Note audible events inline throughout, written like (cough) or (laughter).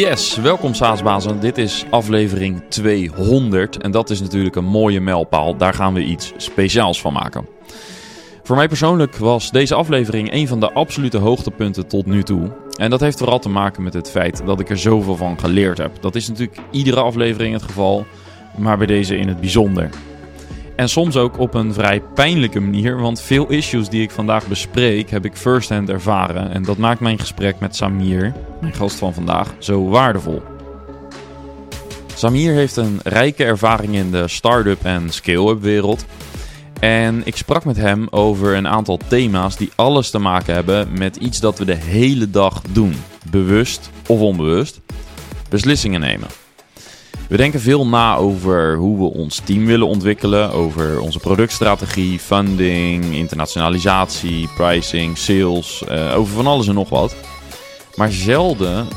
Yes, welkom Saasbazen. Dit is aflevering 200 en dat is natuurlijk een mooie mijlpaal. Daar gaan we iets speciaals van maken. Voor mij persoonlijk was deze aflevering een van de absolute hoogtepunten tot nu toe. En dat heeft vooral te maken met het feit dat ik er zoveel van geleerd heb. Dat is natuurlijk iedere aflevering het geval, maar bij deze in het bijzonder. En soms ook op een vrij pijnlijke manier, want veel issues die ik vandaag bespreek heb ik firsthand ervaren. En dat maakt mijn gesprek met Samir, mijn gast van vandaag, zo waardevol. Samir heeft een rijke ervaring in de start-up en scale-up wereld. En ik sprak met hem over een aantal thema's die alles te maken hebben met iets dat we de hele dag doen, bewust of onbewust: beslissingen nemen. We denken veel na over hoe we ons team willen ontwikkelen, over onze productstrategie, funding, internationalisatie, pricing, sales, uh, over van alles en nog wat. Maar zelden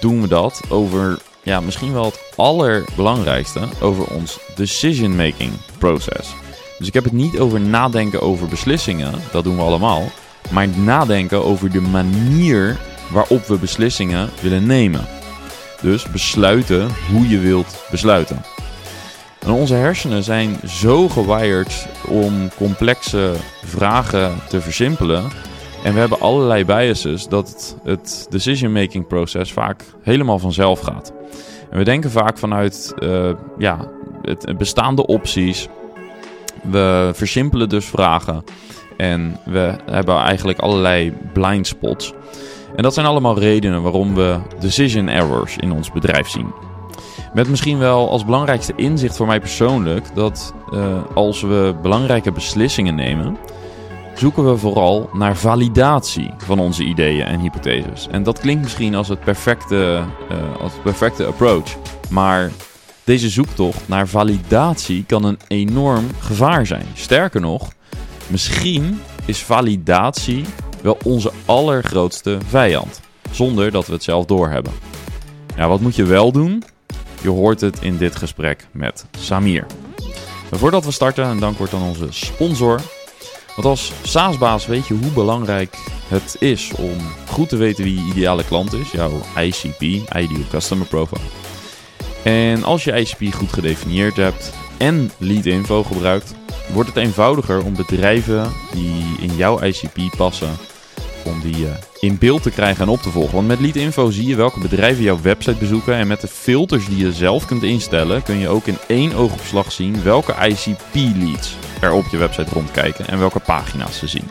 doen we dat over, ja, misschien wel het allerbelangrijkste, over ons decision-making proces. Dus ik heb het niet over nadenken over beslissingen, dat doen we allemaal, maar nadenken over de manier waarop we beslissingen willen nemen. Dus besluiten hoe je wilt besluiten. En onze hersenen zijn zo gewired om complexe vragen te versimpelen. En we hebben allerlei biases dat het decision-making proces vaak helemaal vanzelf gaat. En we denken vaak vanuit uh, ja, het bestaande opties. We versimpelen dus vragen. En we hebben eigenlijk allerlei blind spots. En dat zijn allemaal redenen waarom we decision errors in ons bedrijf zien. Met misschien wel als belangrijkste inzicht voor mij persoonlijk dat uh, als we belangrijke beslissingen nemen, zoeken we vooral naar validatie van onze ideeën en hypotheses. En dat klinkt misschien als het perfecte, uh, als het perfecte approach. Maar deze zoektocht naar validatie kan een enorm gevaar zijn. Sterker nog, misschien is validatie wel onze allergrootste vijand. Zonder dat we het zelf doorhebben. Nou, wat moet je wel doen? Je hoort het in dit gesprek met Samir. Maar voordat we starten, een dank wordt aan onze sponsor. Want als SaaS-baas weet je hoe belangrijk het is om goed te weten wie je ideale klant is, jouw ICP, Ideal Customer Profile. En als je ICP goed gedefinieerd hebt en lead info gebruikt, wordt het eenvoudiger om bedrijven die in jouw ICP passen om die uh, in beeld te krijgen en op te volgen. Want met Lead Info zie je welke bedrijven jouw website bezoeken. En met de filters die je zelf kunt instellen, kun je ook in één oogopslag zien welke ICP-leads er op je website rondkijken en welke pagina's ze zien.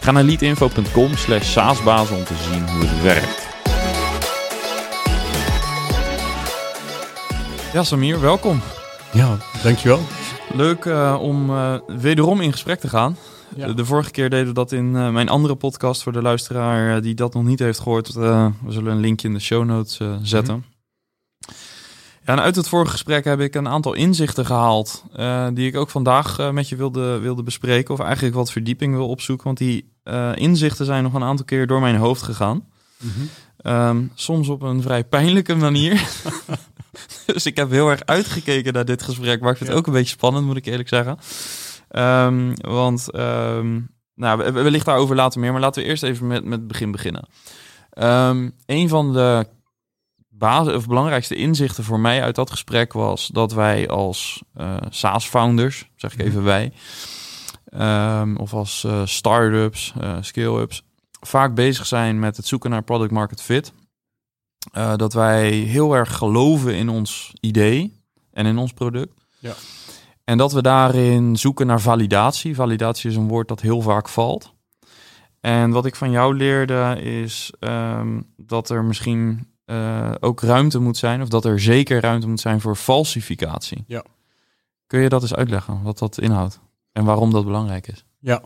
Ga naar leadinfo.com slash saasbazen om te zien hoe het werkt. Ja, Samir, welkom. Ja, dankjewel. Leuk uh, om uh, wederom in gesprek te gaan. Ja. De vorige keer deden we dat in uh, mijn andere podcast voor de luisteraar uh, die dat nog niet heeft gehoord. Uh, we zullen een linkje in de show notes zetten. Mm -hmm. ja, en uit het vorige gesprek heb ik een aantal inzichten gehaald die ik ook vandaag met je wilde, wilde bespreken. Of eigenlijk wat verdieping wil opzoeken. Want die inzichten zijn nog een aantal keer door mijn hoofd gegaan. Mm -hmm. um, soms op een vrij pijnlijke manier. (laughs) dus ik heb heel erg uitgekeken naar dit gesprek. Maar ik vind het ook een beetje spannend, moet ik eerlijk zeggen. Um, want um, nou, wellicht daarover later meer, maar laten we eerst even met, met het begin beginnen. Um, een van de basis, of belangrijkste inzichten voor mij uit dat gesprek was dat wij als uh, SaaS-founders, zeg ik even wij, of als uh, start-ups, uh, scale-ups, vaak bezig zijn met het zoeken naar product market fit. dat wij heel erg geloven in ons idee en in ons product. Ja. En dat we daarin zoeken naar validatie. Validatie is een woord dat heel vaak valt. En wat ik van jou leerde is um, dat er misschien uh, ook ruimte moet zijn, of dat er zeker ruimte moet zijn voor falsificatie. Ja. Kun je dat eens uitleggen, wat dat inhoudt en waarom dat belangrijk is? Ja.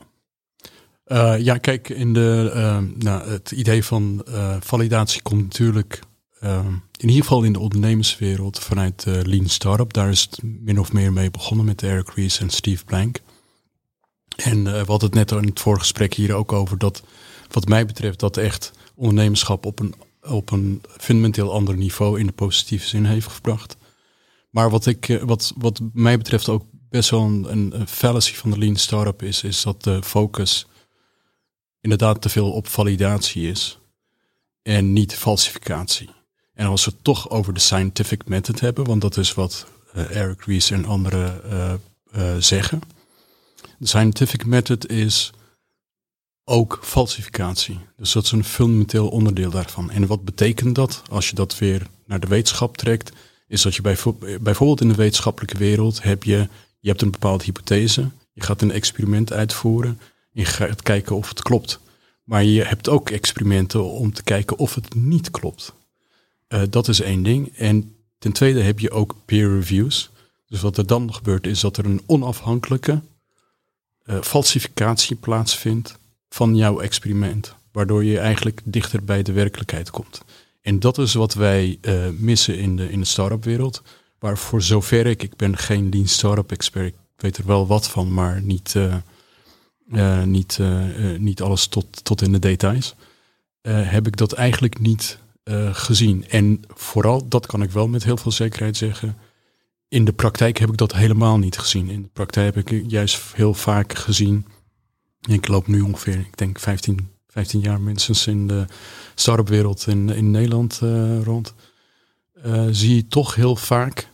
Uh, ja, kijk, in de, uh, nou, het idee van validatie komt natuurlijk Ehm, in ieder geval in de ondernemerswereld vanuit uh, Lean Startup. Daar is het min of meer mee begonnen met Eric Ries en Steve Blank. En uh, we hadden het net in het vorige gesprek hier ook over dat, wat mij betreft, dat echt ondernemerschap op een, op een fundamenteel ander niveau in de positieve zin heeft gebracht. Maar wat, ik, eh, wat, wat mij betreft ook best wel een, een fallacy van de Lean Startup is, is dat de focus inderdaad te veel op validatie is en niet falsificatie. En als we het toch over de scientific method hebben, want dat is wat uh, Eric Ries en anderen uh, zeggen. De scientific method is ook falsificatie. Dus dat is een fundamenteel onderdeel daarvan. En wat betekent dat als je dat weer naar de wetenschap trekt? Is dat je bijvoorbeeld in de wetenschappelijke wereld heb je, je hebt een bepaalde hypothese, je gaat een experiment uitvoeren, je gaat kijken of het klopt. Maar je hebt ook experimenten om te kijken of het niet klopt. Uh, dat is één ding. En ten tweede heb je ook peer reviews. Dus wat er dan gebeurt is dat er een onafhankelijke uh, falsificatie plaatsvindt van jouw experiment. Waardoor je eigenlijk dichter bij de werkelijkheid komt. En dat is wat wij uh, missen in de, in de start-up wereld. Waar voor zover ik, ik ben geen lean start-up expert, ik weet er wel wat van, maar niet, niet, niet alles tot, tot in de details. heb ik dat eigenlijk niet gezien. En vooral, dat kan ik wel met heel veel zekerheid zeggen. In de praktijk heb ik dat helemaal niet gezien. In de praktijk heb ik juist heel vaak gezien ik loop nu ongeveer, ik denk 15, 15 jaar minstens in de start-up wereld in, in Nederland uh, rond. Uh, zie je toch heel vaak,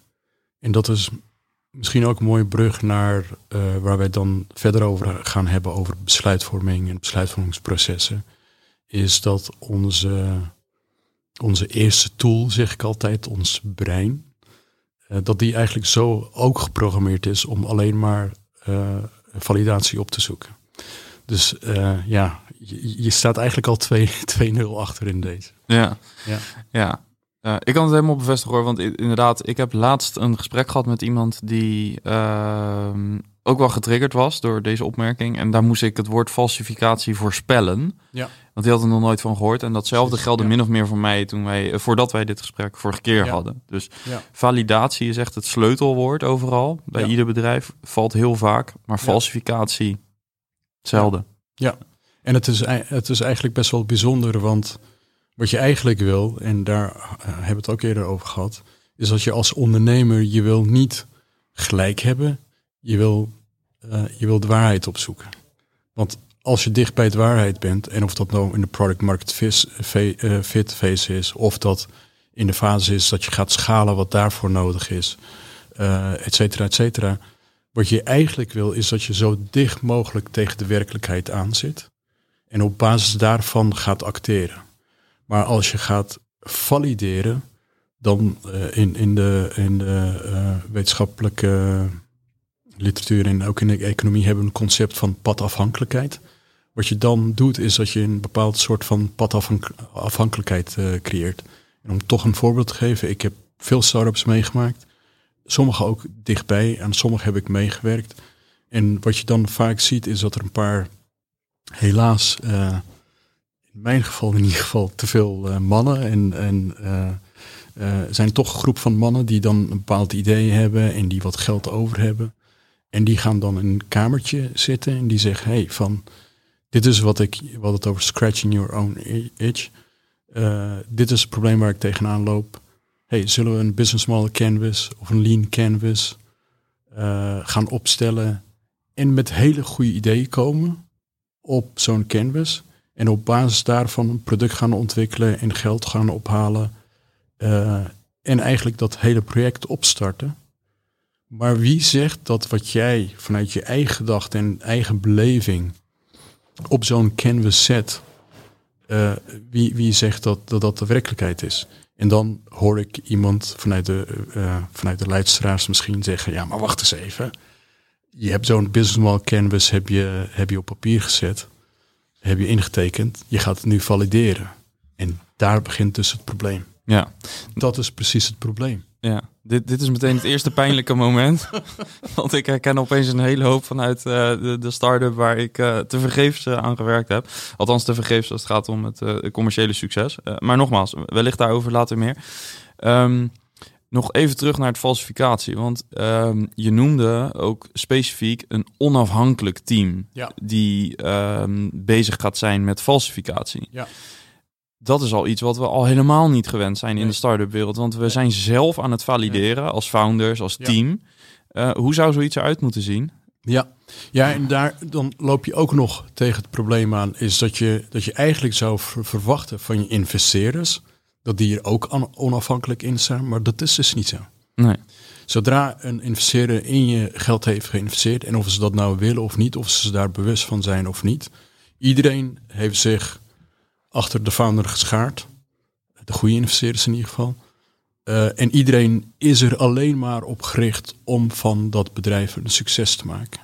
en dat is misschien ook een mooie brug naar waar wij dan verder over gaan hebben over besluitvorming en besluitvormingsprocessen, is dat onze, onze eerste tool, zeg ik altijd, ons brein, dat die eigenlijk zo ook geprogrammeerd is om alleen maar validatie op te zoeken. Dus uh, ja, je, je, staat eigenlijk al 2-0 (laughs) achter in deze. Ja, ja. ja. Uh, ik kan het helemaal bevestigen hoor, want inderdaad, ik heb laatst een gesprek gehad met iemand die uh, ook wel getriggerd was door deze opmerking. En daar moest ik het woord falsificatie voorspellen. Ja. Want die had er nog nooit van gehoord. En datzelfde geldde min of meer voor mij toen wij, eh, voordat wij dit gesprek vorige keer ja. hadden. Dus ja. validatie is echt het sleutelwoord overal. Bij ieder bedrijf valt heel vaak. Maar falsificatie Hetzelfde. Ja, en het is, het is eigenlijk best wel bijzonder, want wat je eigenlijk wil, en daar uh, hebben we het ook eerder over gehad, is dat je als ondernemer, je wil niet gelijk hebben, je wil, uh, je wil de waarheid opzoeken. Want als je dicht bij de waarheid bent, en of dat nou in de product market eh, fit phase is, of dat in de fase is dat je gaat schalen wat daarvoor nodig is, uh, et cetera, et cetera, wat je eigenlijk wil is dat je zo dicht mogelijk tegen de werkelijkheid aanzit. En op basis daarvan gaat acteren. Maar als je gaat valideren, dan uh, in, in de, in de wetenschappelijke literatuur en ook in de economie hebben we een concept van padafhankelijkheid. Wat je dan doet is dat je een bepaald soort van padafhankelijkheid uh, creëert. En om toch een voorbeeld te geven, ik heb veel startups meegemaakt sommige ook dichtbij, aan sommige heb ik meegewerkt. En wat je dan vaak ziet is dat er een paar, helaas, uh, in mijn geval in ieder geval, te veel uh, mannen. En, en zijn toch een groep van mannen die dan een bepaald idee hebben en die wat geld over hebben. En die gaan dan in een kamertje zitten en die zeggen, hey, van, dit is wat ik, wat het over scratching your own itch. dit is het probleem waar ik tegenaan loop hey, zullen we een business model canvas of een lean canvas uh, gaan opstellen en met hele goede ideeën komen op zo'n canvas en op basis daarvan een product gaan ontwikkelen en geld gaan ophalen uh, en eigenlijk dat hele project opstarten. Maar wie zegt dat wat jij vanuit je eigen gedachte en eigen beleving op zo'n canvas zet, uh, wie, wie zegt dat, dat dat de werkelijkheid is? En dan hoor ik iemand vanuit de, uh, vanuit de luisteraars misschien zeggen, ja, maar wacht eens even. Je hebt zo'n business model canvas heb je, heb je op papier gezet, heb je ingetekend, je gaat het nu valideren. En daar begint dus het probleem. Ja. Dat is precies het probleem. Ja, dit, dit is meteen het eerste pijnlijke moment. (laughs) Want ik herken opeens een hele hoop vanuit uh, de, de start-up waar ik uh, te vergeefs uh, aan gewerkt heb. Althans te vergeefs als het gaat om het commerciële succes. maar nogmaals, wellicht daarover later meer. Um, nog even terug naar het falsificatie. Want um, je noemde ook specifiek een onafhankelijk team ja. die um, bezig gaat zijn met falsificatie. Ja dat is al iets wat we al helemaal niet gewend zijn in de start-up wereld. Want we zijn zelf aan het valideren als founders, als team. Uh, hoe zou zoiets eruit moeten zien? Ja. ja, en daar dan loop je ook nog tegen het probleem aan, is dat je, dat je eigenlijk zou verwachten van je investeerders dat die er ook onafhankelijk in staan, maar dat is dus niet zo. Nee. Zodra een investeerder in je geld heeft geïnvesteerd, en of ze dat nou willen of niet, of ze daar bewust van zijn of niet, iedereen heeft zich achter de founder geschaard. De goede investeerders in ieder geval. Uh, en iedereen is er alleen maar op gericht om van dat bedrijf een succes te maken.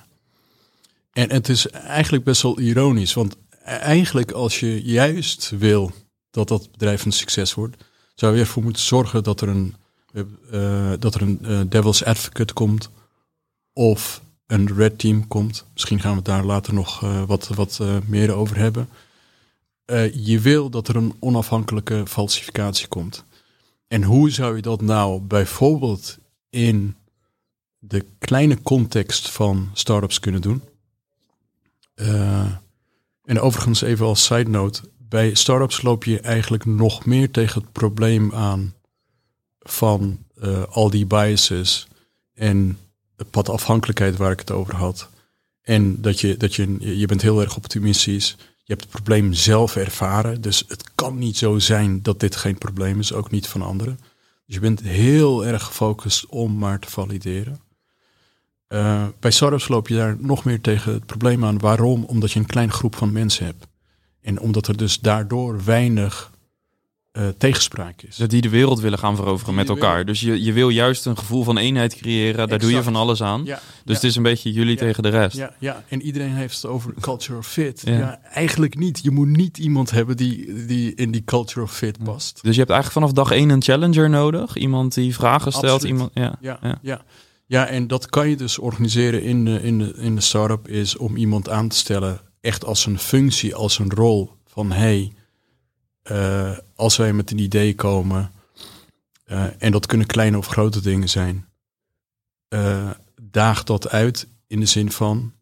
En het is eigenlijk best wel ironisch, want eigenlijk als je juist wil dat dat bedrijf een succes wordt, zou je ervoor moeten zorgen dat er een, uh, dat er een uh, devil's advocate komt of een red team komt. Misschien gaan we daar later nog wat, wat meer over hebben. Je wil dat er een onafhankelijke falsificatie komt. En hoe zou je dat nou bijvoorbeeld in de kleine context van startups kunnen doen? en overigens even als side note, bij startups loop je eigenlijk nog meer tegen het probleem aan van uh, al die biases en de padafhankelijkheid waar ik het over had. En dat je, dat je, je bent heel erg optimistisch. Je hebt het probleem zelf ervaren. Dus het kan niet zo zijn dat dit geen probleem is, ook niet van anderen. Dus je bent heel erg gefocust om maar te valideren. Uh, bij startups loop je daar nog meer tegen het probleem aan. Waarom? Omdat je een kleine groep van mensen hebt. En omdat er dus daardoor weinig uh, tegenspraak is. Dat die de wereld willen gaan veroveren met elkaar. Dus je, je wil juist een gevoel van eenheid creëren. Daar doe je van alles aan. Ja, dus het is een beetje jullie tegen de rest. Ja, ja, en iedereen heeft het over culture of fit. Ja. eigenlijk niet. Je moet niet iemand hebben die, die in die culture of fit past. Dus je hebt eigenlijk vanaf dag één een challenger nodig. Iemand die vragen stelt. Iemand, ja, ja, ja. ja. en dat kan je dus organiseren in de, in de, in de start-up. Is om iemand aan te stellen echt als een functie, als een rol van hey, uh, als wij met een idee komen, uh, en dat kunnen kleine of grote dingen zijn, uh, daag dat uit in de zin van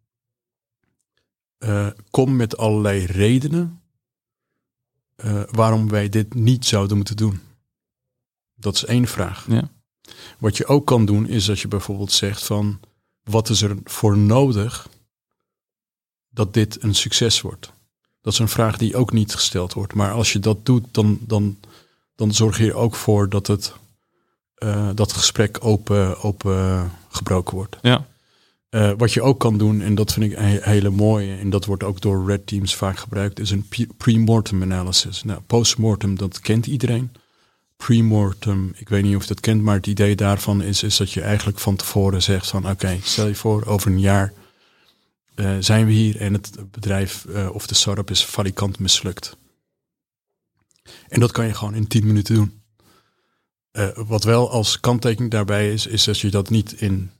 kom met allerlei redenen waarom wij dit niet zouden moeten doen. Dat is één vraag. Ja. Wat je ook kan doen is dat je bijvoorbeeld zegt van wat is er voor nodig dat dit een succes wordt? Dat is een vraag die ook niet gesteld wordt. Maar als je dat doet, dan, dan, dan zorg je er ook voor dat het, uh, dat het gesprek open, open gebroken wordt. Ja. Uh, wat je ook kan doen, en dat vind ik een hele mooie, en dat wordt ook door red teams vaak gebruikt, is een pre-mortem analysis. Nou, post-mortem, dat kent iedereen. Pre-mortem, ik weet niet of je dat kent, maar het idee daarvan is, is dat je eigenlijk van tevoren zegt van oké, stel je voor, over een jaar uh, zijn we hier en het bedrijf uh, of de startup is falikant mislukt. En dat kan je gewoon in 10 minuten doen. Uh, wat wel als kanttekening daarbij is, is dat je dat niet in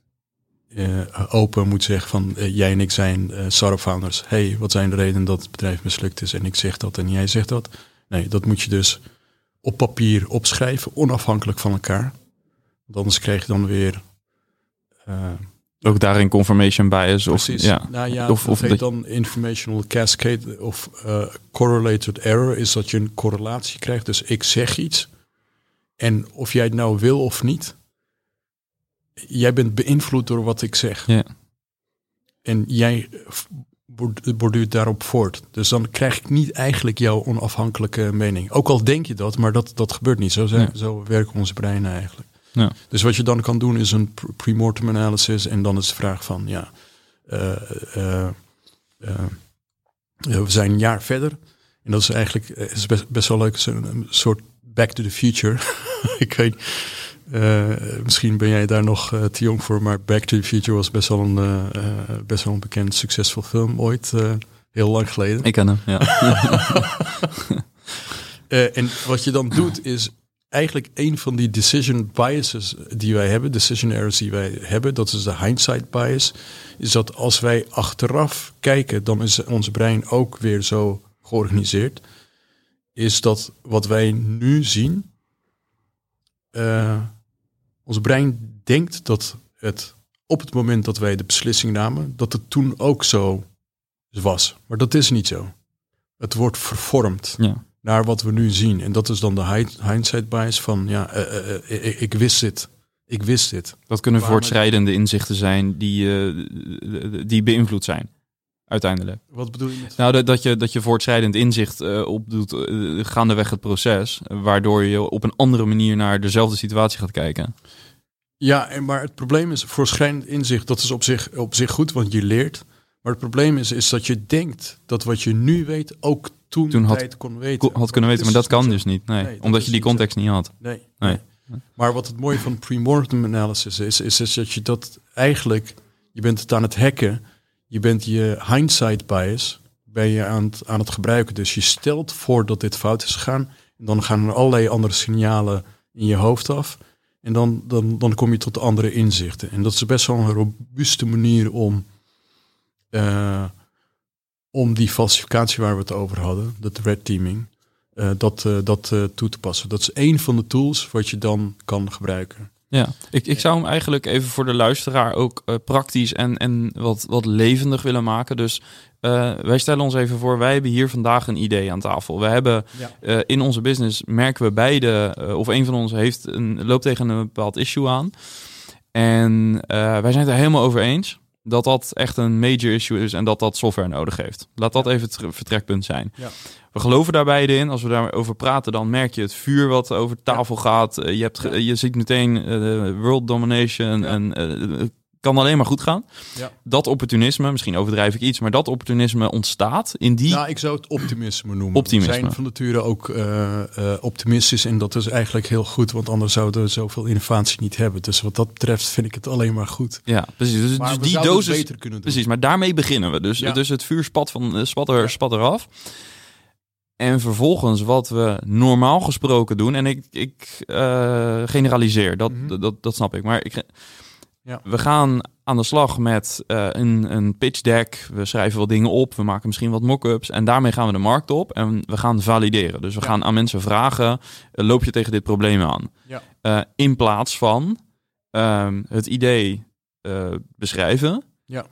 open moet zeggen van jij en ik zijn startup founders. hey, wat zijn de redenen dat het bedrijf mislukt is? En ik zeg dat en jij zegt dat. Nee, dat moet je dus op papier opschrijven, onafhankelijk van elkaar. Want anders krijg je dan weer ook daarin confirmation bias. Of, Ja. Nou ja, of, of dat dan informational cascade of uh, correlated error is dat je een correlatie krijgt. Dus ik zeg iets en of jij het nou wil of niet, jij bent beïnvloed door wat ik zeg. Ja. En jij borduurt daarop voort. Dus dan krijg ik niet eigenlijk jouw onafhankelijke mening. Ook al denk je dat, maar dat, dat gebeurt niet. Zo, zijn, zo werken onze breinen eigenlijk. Ja. Dus wat je dan kan doen is een pre-mortem analysis en dan is de vraag van ja, uh, uh, we zijn een jaar verder en dat is eigenlijk is best, best wel leuk, een, soort back to the future. (laughs) ik weet, misschien ben jij daar nog te jong voor, maar Back to the Future was best wel een, best wel een bekend succesvol film ooit, heel lang geleden. Ik ken hem, ja. (laughs) en wat je dan doet is eigenlijk een van die decision biases die wij hebben, decision errors die wij hebben, dat is de hindsight bias, is dat als wij achteraf kijken, dan is ons brein ook weer zo georganiseerd, is dat wat wij nu zien, uh, ons brein denkt dat het op het moment dat wij de beslissing namen, dat het toen ook zo was. Maar dat is niet zo. Het wordt vervormd. Ja naar wat we nu zien. En dat is dan de hindsight bias van, ja, uh, uh, ik, ik, wist dit. Ik wist dit. Dat kunnen voortschrijdende inzichten zijn die, die beïnvloed zijn. uiteindelijk. Wat bedoel je met... Nou, dat, dat, je, dat je voortschrijdend inzicht opdoet gaandeweg het proces, waardoor je op een andere manier naar dezelfde situatie gaat kijken. Ja, maar het probleem is, voortschrijdend inzicht, dat is op zich, op zich goed, want je leert. Maar het probleem is, is dat je denkt dat wat je nu weet ook toen, toen had, tijd kon weten. Had kunnen weten, maar dat kan dus niet. Nee, nee omdat je die context niet had. Nee, nee. Maar wat het mooie van pre-mortem analysis is, is, is dat je dat eigenlijk, je bent het aan het hacken, je bent je hindsight bias, ben je aan het, aan het gebruiken. Dus je stelt voor dat dit fout is gegaan. En dan gaan er allerlei andere signalen in je hoofd af. En dan, dan, dan kom je tot andere inzichten. En dat is best wel een robuuste manier om, uh, om die falsificatie waar we het over hadden, dat red teaming, uh, dat, uh, dat toe te passen. Dat is één van de tools wat je dan kan gebruiken. Ja, ik, ik zou hem eigenlijk even voor de luisteraar ook uh, praktisch en, en wat, wat levendig willen maken. Dus uh, wij stellen ons even voor, wij hebben hier vandaag een idee aan tafel. We hebben ja. uh, in onze business merken we beide, of een van ons heeft een, loopt tegen een bepaald issue aan. En wij zijn het er helemaal over eens dat dat echt een major issue is en dat dat software nodig heeft. Laat dat even het vertrekpunt zijn. Ja. We geloven daar beide in. Als we daarover praten, dan merk je het vuur wat over tafel gaat. Eh, je, hebt, je ziet meteen uh, world domination en uh, kan alleen maar goed gaan. Ja. Dat opportunisme, misschien overdrijf ik iets, maar dat opportunisme ontstaat in die. Nou, ik zou het optimisme noemen. Optimisme. We zijn van nature ook uh, uh, optimistisch en dat is eigenlijk heel goed, want anders zouden we zoveel innovatie niet hebben. Dus wat dat betreft vind ik het alleen maar goed. Ja, precies. Dus, dus die dosis beter kunnen doen. Precies, maar daarmee beginnen we. Dus, dus het vuur spat van spat er, spat eraf. En vervolgens wat we normaal gesproken doen, en ik, ik uh, generaliseer, dat, mm -hmm. dat, dat snap ik. Maar ik, ja. we gaan aan de slag met uh, een, een pitch deck. We schrijven wat dingen op, we maken misschien wat mock-ups. En daarmee gaan we de markt op en we gaan valideren. Dus we ja. gaan aan mensen vragen, uh, loop je tegen dit probleem aan? Ja. Uh, in plaats van het idee beschrijven. Ja.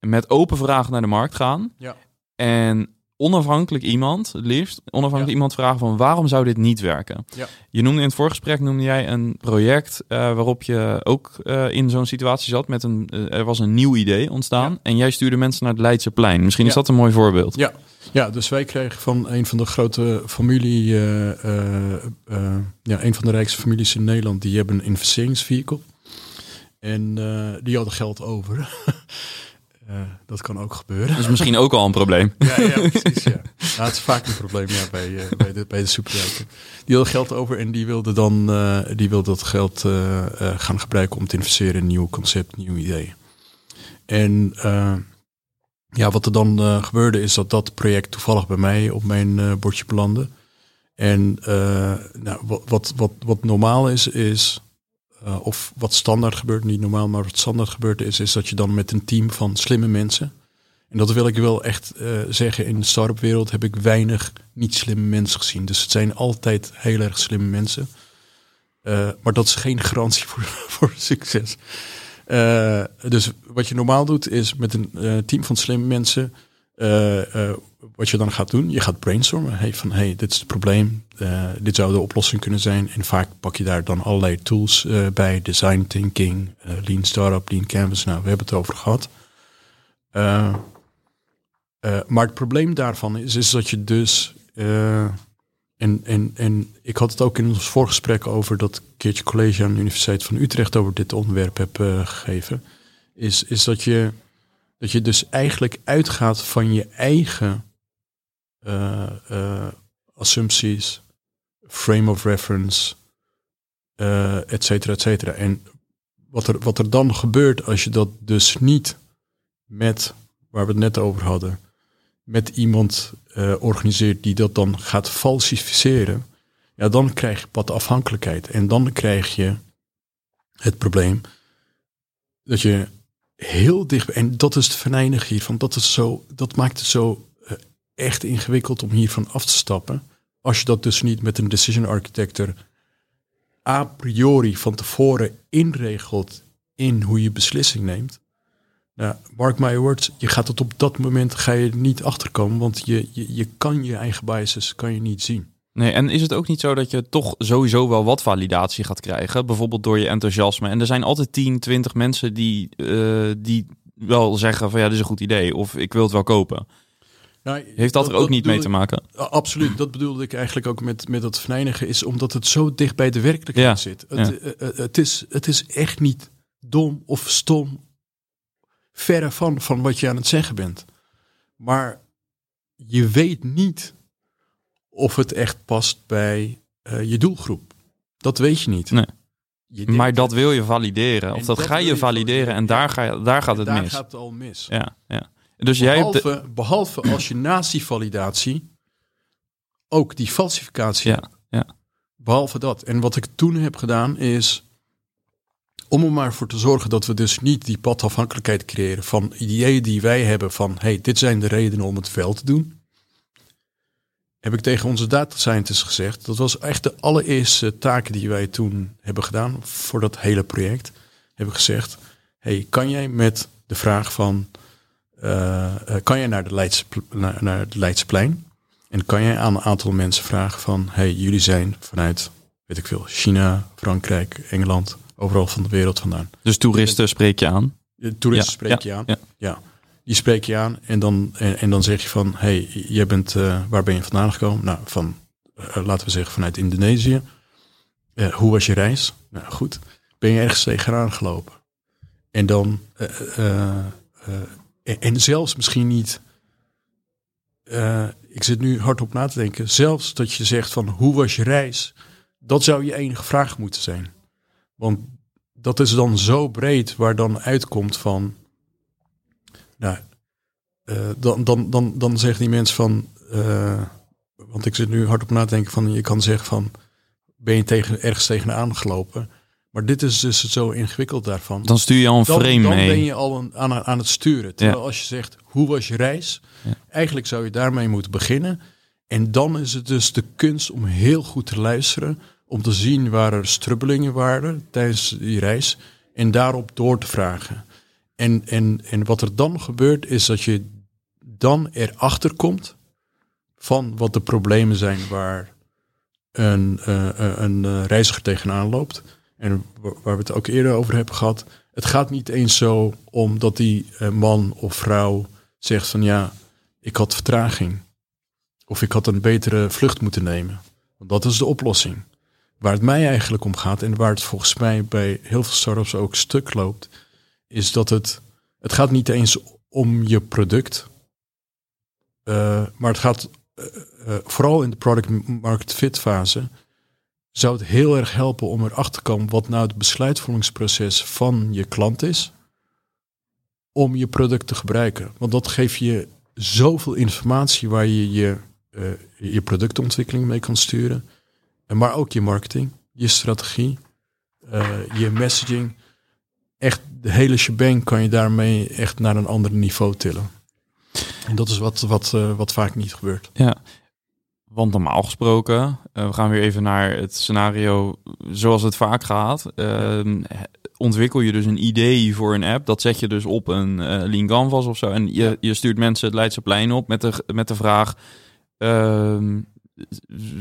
Met open vragen naar de markt gaan. Ja. En onafhankelijk iemand, het liefst, onafhankelijk iemand vragen van waarom zou dit niet werken? Ja. Je noemde in het voorgesprek noemde jij een project uh, waarop je ook uh, in zo'n situatie zat met een, uh, er was een nieuw idee ontstaan en jij stuurde mensen naar het Leidse plein. Misschien is dat een mooi voorbeeld. Ja. Ja, dus wij kregen van een van de grote familie, ja, een van de rijkste families in Nederland, die hebben een investeringsvehicle. En die hadden geld over. (laughs) Uh, dat kan ook gebeuren. Dat is misschien ook al een probleem. (laughs) ja, ja, precies. Ja. Nou, het is vaak een probleem ja, bij, uh, bij, de, bij de superrijken. Die hadden geld over en die wilden dan uh, die wilde dat geld gaan gebruiken om te investeren in een nieuw concept, nieuw idee. En ja, wat er dan gebeurde is dat dat project toevallig bij mij op mijn bordje belandde. En nou, wat, wat, wat, wat normaal is, is uh, of wat standaard gebeurt, niet normaal, maar wat standaard gebeurt is, is dat je dan met een team van slimme mensen. En dat wil ik wel echt uh, zeggen, in de start-up wereld heb ik weinig niet slimme mensen gezien. Dus het zijn altijd heel erg slimme mensen. Uh, maar dat is geen garantie voor, (laughs) voor succes. dus wat je normaal doet, is met een team van slimme mensen wat je dan gaat doen, je gaat brainstormen. Hey, van hey, dit is het probleem. Uh, dit zou de oplossing kunnen zijn. En vaak pak je daar dan allerlei tools bij. Design thinking, lean startup, lean canvas. Nou, we hebben het over gehad. maar het probleem daarvan is, is dat je dus... en, en, en ik had het ook in ons voorgesprek over dat keertje college aan de Universiteit van Utrecht over dit onderwerp heb gegeven. Is, is dat je dat je dus eigenlijk uitgaat van je eigen uh, assumpties, frame of reference, uh, et cetera, et cetera. En wat er, wat er dan gebeurt als je dat dus niet met, waar we het net over hadden, met iemand organiseert die dat dan gaat falsificeren, ja, dan krijg je wat afhankelijkheid. En dan krijg je het probleem dat je heel dicht. En dat is het venijnig hiervan. Dat, is zo, dat maakt het zo uh, echt ingewikkeld om hiervan af te stappen. Als je dat dus niet met een decision architector a priori van tevoren inregelt in hoe je beslissing neemt. Nou, mark my words, je gaat het op dat moment ga je niet achterkomen, want je, je, je kan je eigen biases kan je niet zien. Nee, en is het ook niet zo dat je toch sowieso wel wat validatie gaat krijgen? Bijvoorbeeld door je enthousiasme. En er zijn altijd 10, 20 mensen die, uh, die wel zeggen van ja, dit is een goed idee. Of ik wil het wel kopen. Nou, Heeft dat, er ook niet mee te maken? Absoluut, dat bedoelde ik eigenlijk ook met, met dat verenigen, is omdat het zo dicht bij de werkelijkheid Ja, zit. Het, ja. eh, eh, het, is, het is echt niet dom of stom, verre van, van wat je aan het zeggen bent. Maar je weet niet of het echt past bij eh, je doelgroep. Dat weet je niet. Nee. Je denkt- Maar dat wil je valideren. Of dat, dat ga je je valideren en daar, ga je, daar gaat het daar mis. gaat het al mis. Ja, ja. Dus jij hebt de- Behalve, behalve als je naast die validatie ook die falsificatie Ja, hebt. ja. Behalve dat. En wat ik toen heb gedaan is om er maar voor te zorgen dat we dus niet die padafhankelijkheid creëren van ideeën die wij hebben van hey, dit zijn de redenen om het wel te doen. Heb ik tegen onze data scientists gezegd. Dat was echt de allereerste taken die wij toen hebben gedaan voor dat hele project. Heb ik gezegd, hey, kan jij met de vraag van eh, eh, kan jij naar de, Leidse, naar, naar het Leidseplein en kan jij aan een aantal mensen vragen van, hey, jullie zijn vanuit, weet ik veel, China, Frankrijk, Engeland, overal van de wereld vandaan. dus toeristen spreek je aan. De toeristen Ja, spreek ja, je aan. ja. Ja. Die spreek je aan en dan, en, dan zeg je van, hey, jij bent, eh, waar ben je vandaan gekomen? Nou, van, eh, laten we zeggen, vanuit Indonesië. Eh, hoe was je reis? Nou, goed. Ben je ergens tegenaan gelopen? En dan, en, en zelfs misschien niet, ik zit nu hardop na te denken, zelfs dat je zegt van, hoe was je reis? Dat zou je enige vraag moeten zijn. Want dat is dan zo breed waar dan uitkomt van. Nou, eh, dan, dan, dan, dan zeggen die mensen van. eh, want ik zit nu hard op na te denken van. Je kan zeggen van. Ben je tegen, ergens tegenaan gelopen? Maar dit is dus het zo ingewikkeld daarvan. Dan stuur je al een dan, frame dan mee. ben je al een- aan, aan het sturen. Terwijl als je zegt, hoe was je reis? Ja. Eigenlijk zou je daarmee moeten beginnen. En dan is het dus de kunst om heel goed te luisteren. Om te zien waar er strubbelingen waren tijdens die reis. En daarop door te vragen. En, en, en wat er dan gebeurt is dat je dan erachter komt van wat de problemen zijn waar een, eh, eh, een eh, reiziger tegenaan loopt. En wa- waar we het ook eerder over hebben gehad. Het gaat niet eens zo om dat die man of vrouw zegt van ja, ik had vertraging. Of ik had een betere vlucht moeten nemen. Want dat is de oplossing. Waar het mij eigenlijk om gaat en waar het volgens mij bij heel veel startups ook stuk loopt, is dat het, het gaat niet eens om je product. eh, maar het gaat eh, eh, vooral in de product market fit fase zou het heel erg helpen om erachter te komen wat nou het besluitvormingsproces van je klant is om je product te gebruiken. Want dat geeft je zoveel informatie waar je je, je productontwikkeling mee kan sturen. En maar ook je marketing, je strategie, eh, je messaging. Echt de hele shebang kan je daarmee echt naar een ander niveau tillen. En dat is wat, wat, eh, wat vaak niet gebeurt. Ja, want normaal gesproken, eh, we gaan weer even naar het scenario zoals het vaak gaat. Ehm, Ontwikkel je dus een idee voor een app, dat zet je dus op een eh Lean Canvas of zo. En je, je stuurt mensen het Leidseplein op met de, met de vraag, ehm,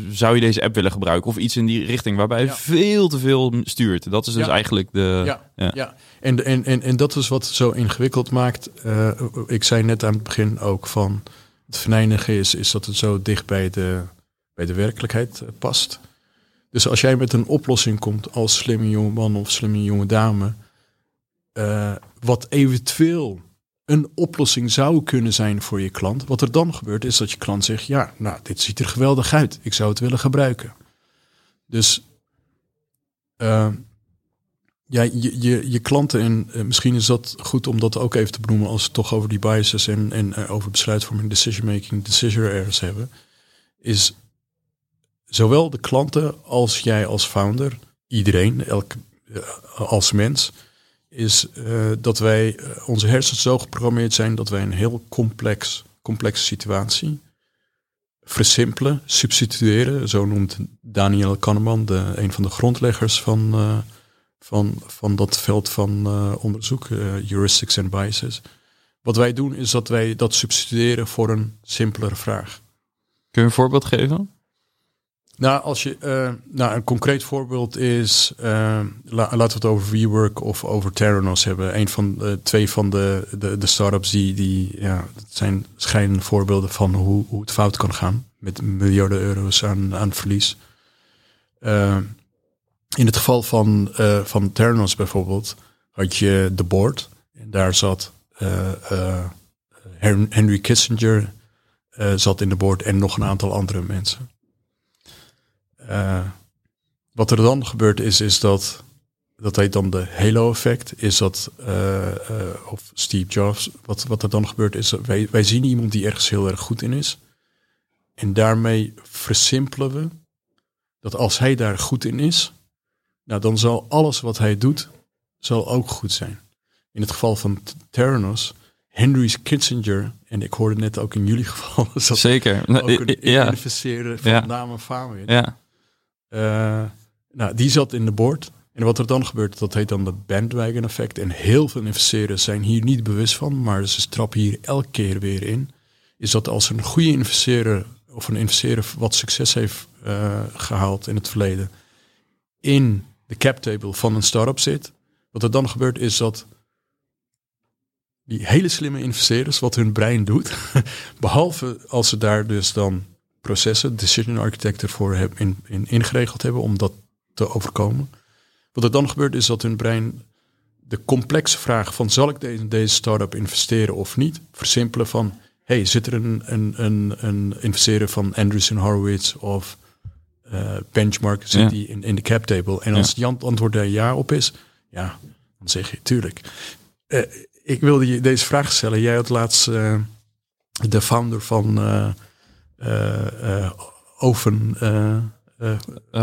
zou je deze app willen gebruiken? Of iets in die richting, waarbij je Ja. veel te veel stuurt. Dat is dus Ja. eigenlijk de... ja, ja. En, en, en, en dat is wat zo ingewikkeld maakt. Eh, ik zei net aan het begin ook van het venijnige is, is dat het zo dicht bij de, bij de werkelijkheid eh, past. Dus als jij met een oplossing komt als slimme jongeman of slimme jonge dame, eh, wat eventueel een oplossing zou kunnen zijn voor je klant. Wat er dan gebeurt is dat je klant zegt, ja, nou, dit ziet er geweldig uit. Ik zou het willen gebruiken. Dus ja, je, je, klanten, en eh, misschien is dat goed om dat ook even te benoemen als we toch over die biases en, en eh, over besluitvorming, decision making, decision errors hebben, is zowel de klanten als jij als founder, iedereen, elk, eh, als mens, is dat wij, onze hersens zo geprogrammeerd zijn dat wij een heel complex, complexe situatie versimpelen, substitueren. Zo noemt Daniel Kahneman, de, een van de grondleggers van, van, van dat veld van eh, onderzoek, eh, heuristics en biases. Wat wij doen is dat wij dat substitueren voor een simpelere vraag. Kun je een voorbeeld geven? Nou, als je, uh, nou, een concreet voorbeeld is, uh, laten we het over WeWork of over Theranos hebben. Een van de twee van de, de, de startups die, die ja, dat zijn schijnende voorbeelden van hoe, hoe het fout kan gaan met miljarden euro's aan, aan verlies. Uh, in het geval van, van Theranos bijvoorbeeld had je de board en daar zat Henry Kissinger zat in de board en nog een aantal andere mensen. Uh, wat er dan gebeurt is, is dat, dat heet dan de halo-effect, is dat, uh, uh, of Steve Jobs, wat, wat er dan gebeurt is, dat wij, wij zien iemand die ergens heel erg goed in is. En daarmee versimpelen we dat als hij daar goed in is, nou dan zal alles wat hij doet, zal ook goed zijn. In het geval van Theranos, Henry Kissinger, en ik hoorde net ook in jullie (laughs) geval, dat Zeker. ook een ja. investeren van ja. naam en faam in. Ja. Uh, nou, die zat in de board. En wat er dan gebeurt, dat heet dan de bandwagon effect. En heel veel investeerders zijn hier niet bewust van, maar ze trappen hier elke keer weer in. Is dat als een goede investeerder of een investeerder wat succes heeft uh, gehaald in het verleden, in de cap table van een start-up zit, wat er dan gebeurt is dat die hele slimme investeerders, wat hun brein doet, (laughs) behalve als ze daar dus dan processen, decision architect ervoor hebben in, in, ingeregeld hebben om dat te overkomen. Wat er dan gebeurt is dat hun brein de complexe vraag van zal ik deze, deze start-up investeren of niet, versimpelen van hey, zit er een, een, een, een investeerder van Andreessen Horowitz of Benchmark, zit die in, in de cap table? En als ja. het antwoord daar ja op is, ja, dan zeg je tuurlijk. Uh, ik wilde je deze vraag stellen. Jij had laatst uh, de founder van uh, Open.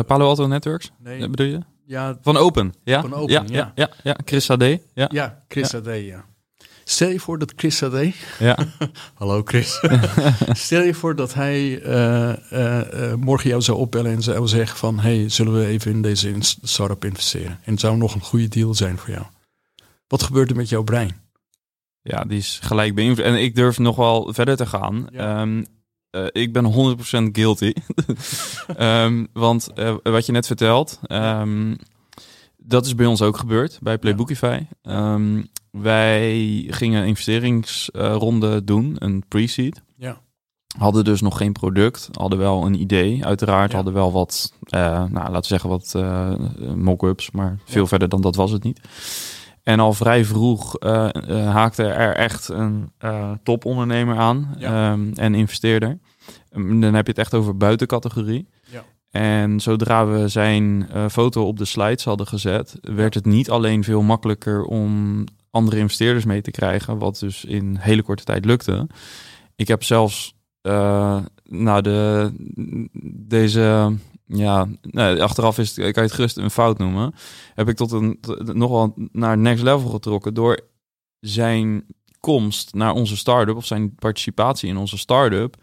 Palo Alto Networks? Nee. bedoel je? Ja, van Open. Ja, van Open, ja, ja. ja, ja. Chris AD. Ja, ja Chris ja. Ja. Stel je voor dat Chris AD. Ja. (laughs) Hallo Chris. (laughs) Stel je voor dat hij uh, uh, morgen jou zou opbellen en zou zeggen van... hey, zullen we even in deze startup investeren? En het zou nog een goede deal zijn voor jou. Wat gebeurt er met jouw brein? Ja, die is gelijk beïnvloed. En ik durf nog wel verder te gaan. Ja. Um, uh, ik ben 100% guilty. um, (laughs) want wat je net vertelt, um, dat is bij ons ook gebeurd bij Playbookify. Um, wij gingen een investeringsronde doen, een pre-seed. Ja. Hadden dus nog geen product, hadden wel een idee. Uiteraard ja. hadden wel wat, uh, nou, laten we zeggen wat mock-ups, maar veel ja. verder dan dat was het niet. En al vrij vroeg uh, uh, haakte er echt een topondernemer aan ja. um, en investeerder. Um, dan heb je het echt over buitencategorie. Ja. En zodra we zijn foto op de slides hadden gezet, werd het niet alleen veel makkelijker om andere investeerders mee te krijgen, wat dus in hele korte tijd lukte. Ik heb zelfs nou de, deze ja, nee, achteraf is het, kan je het gerust een fout noemen. Heb ik tot een tot, nog wel naar next level getrokken door zijn komst naar onze start-up of zijn participatie in onze start-up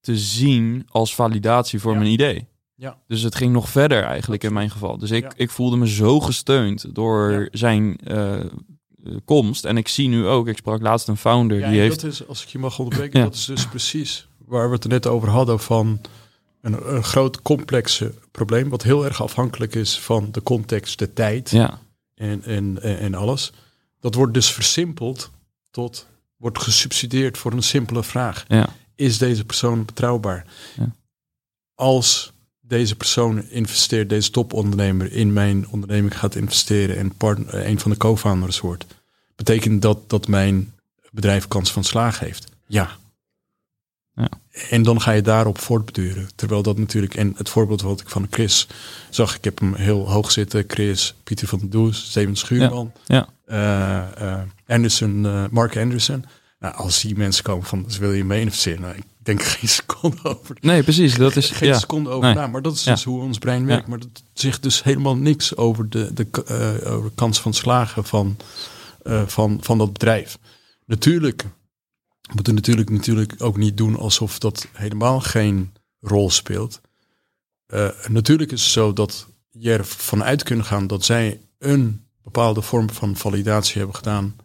te zien als validatie voor ja. mijn idee. Ja. Dus het ging nog verder eigenlijk in mijn geval. Dus ik, ja. ik voelde me zo gesteund door ja. zijn uh, komst. En ik zie nu ook, ik sprak laatst een founder ja, die heeft... Dat is, als ik je mag onderbreken, (laughs) dat is dus precies waar we het er net over hadden van een, een groot complexe probleem, wat heel erg afhankelijk is van de context, de tijd ja. en, en, en alles. Dat wordt dus versimpeld tot, wordt gesubsidieerd voor een simpele vraag. Ja. Is deze persoon betrouwbaar? Ja. Als deze persoon investeert, deze topondernemer in mijn onderneming gaat investeren en partner, een van de co-founders wordt, betekent dat dat mijn bedrijf kans van slagen heeft? Ja. Ja. En dan ga je daarop voortbeduren. Terwijl dat natuurlijk, en het voorbeeld wat ik van Chris zag, ik heb hem heel hoog zitten. Chris, Pieter van der Does, Steven Schuurman, ja. ja. Uh, uh, Anderson, uh, Mark Anderson. Nou, als die mensen komen van, dus wil je mee investeren? Nou, ik denk geen (laughs) seconde over. Nee, precies. Dat is geen ja. seconde over nee. na. Maar dat is dus hoe ons brein werkt. Maar dat zegt dus helemaal niks over de, de, over de kans van slagen van, van, van dat bedrijf. Natuurlijk we moeten natuurlijk, natuurlijk ook niet doen alsof dat helemaal geen rol speelt. Uh, natuurlijk is het zo dat je ervan uit kunt gaan dat zij een bepaalde vorm van validatie hebben gedaan.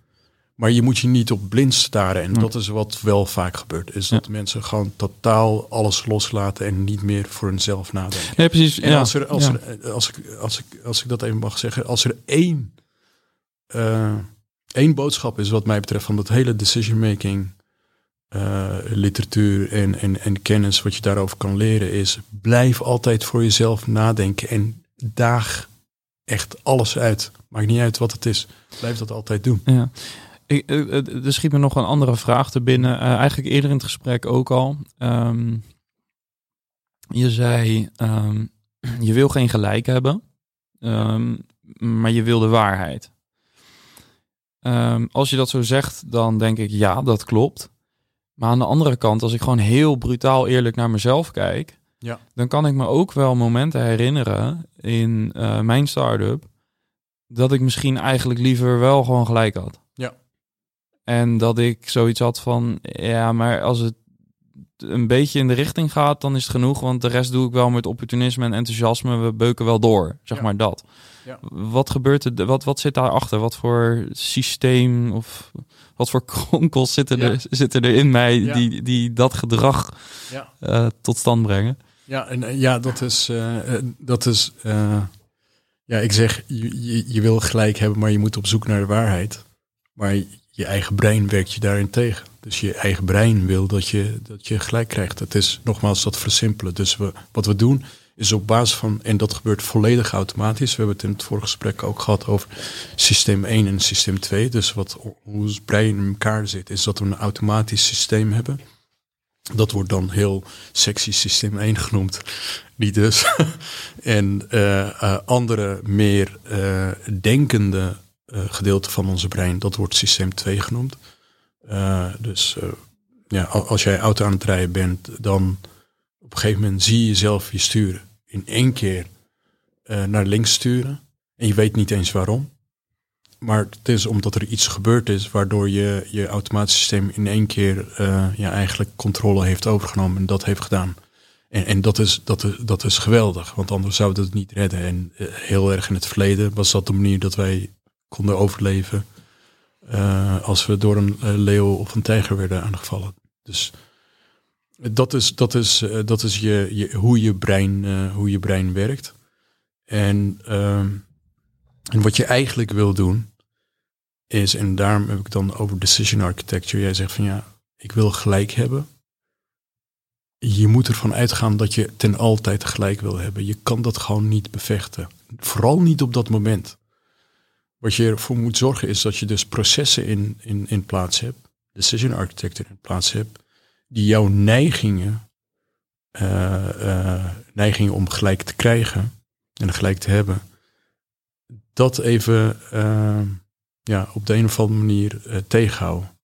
Maar je moet je niet op blind staren. En dat is wat wel vaak gebeurt. Is dat mensen gewoon totaal alles loslaten en niet meer voor hunzelf nadenken. Nee, precies. En ja. als, er, als, er, als, ik, als, ik, als ik dat even mag zeggen, als er één, eh, één boodschap is wat mij betreft van dat hele decision making eh, literatuur en, en, en kennis wat je daarover kan leren is blijf altijd voor jezelf nadenken en daag echt alles uit. Maakt niet uit wat het is. Blijf dat altijd doen. Ja. Ik, eh, eh, er schiet me nog een andere vraag te binnen. Eh, eigenlijk eerder in het gesprek ook al. Ehm, je zei, ehm, je wil geen gelijk hebben, ehm, maar je wil de waarheid. Als je dat zo zegt, dan denk ik ja, dat klopt. Maar aan de andere kant, als ik gewoon heel brutaal eerlijk naar mezelf kijk, Ja. dan kan ik me ook wel momenten herinneren in mijn start-up dat ik misschien eigenlijk liever wel gewoon gelijk had. En dat ik zoiets had van, ja, maar als het een beetje in de richting gaat, dan is het genoeg. Want de rest doe ik wel met opportunisme en enthousiasme. We beuken wel door, zeg Ja. maar dat. Ja. Wat gebeurt er? Wat, wat zit daarachter? Wat voor systeem of wat voor kronkels zitten, Ja. er, zitten er in mij die, die dat gedrag eh, tot stand brengen? Ja, en eh, ja, dat is, eh, dat is ja, ik zeg, je, je, je wil gelijk hebben, maar je moet op zoek naar de waarheid. Maar je eigen brein werkt je daarin tegen. Dus je eigen brein wil dat je, dat je gelijk krijgt. Het is nogmaals dat versimpelen. Dus we, wat we doen is op basis van, en dat gebeurt volledig automatisch. We hebben het in het vorige gesprek ook gehad over systeem 1 en systeem 2. Dus wat, hoe brein in elkaar zit, is dat we een automatisch systeem hebben. Dat wordt dan heel sexy systeem 1 genoemd. Niet dus. (laughs) en eh, eh, andere meer eh, denkende gedeelte van onze brein, dat wordt systeem 2 genoemd. Eh, dus eh, ja, als jij auto aan het rijden bent, dan op een gegeven moment zie je jezelf je sturen. In één keer eh, naar links sturen. En je weet niet eens waarom. Maar het is omdat er iets gebeurd is waardoor je je automatisch systeem in één keer eh, ja, eigenlijk controle heeft overgenomen en dat heeft gedaan. En, en dat, is, dat, dat is geweldig, want anders zouden we het niet redden. En eh, heel erg in het verleden was dat de manier dat wij konden overleven eh, als we door een eh, leeuw of een tijger werden aangevallen. Dus dat is, dat is, eh, dat is je, je, hoe, je brein, hoe je brein werkt. En, ehm, en wat je eigenlijk wil doen, is, en daarom heb ik dan over decision architecture. Jij zegt van ja, ik wil gelijk hebben. Je moet ervan uitgaan dat je ten altijd gelijk wil hebben. Je kan dat gewoon niet bevechten. Vooral niet op dat moment. Wat je ervoor moet zorgen is dat je dus processen in, in, in plaats hebt. Decision architecture in plaats hebt. Die jouw neigingen, eh, eh, neigingen om gelijk te krijgen en gelijk te hebben. Dat even eh, ja, op de een of andere manier tegenhouden.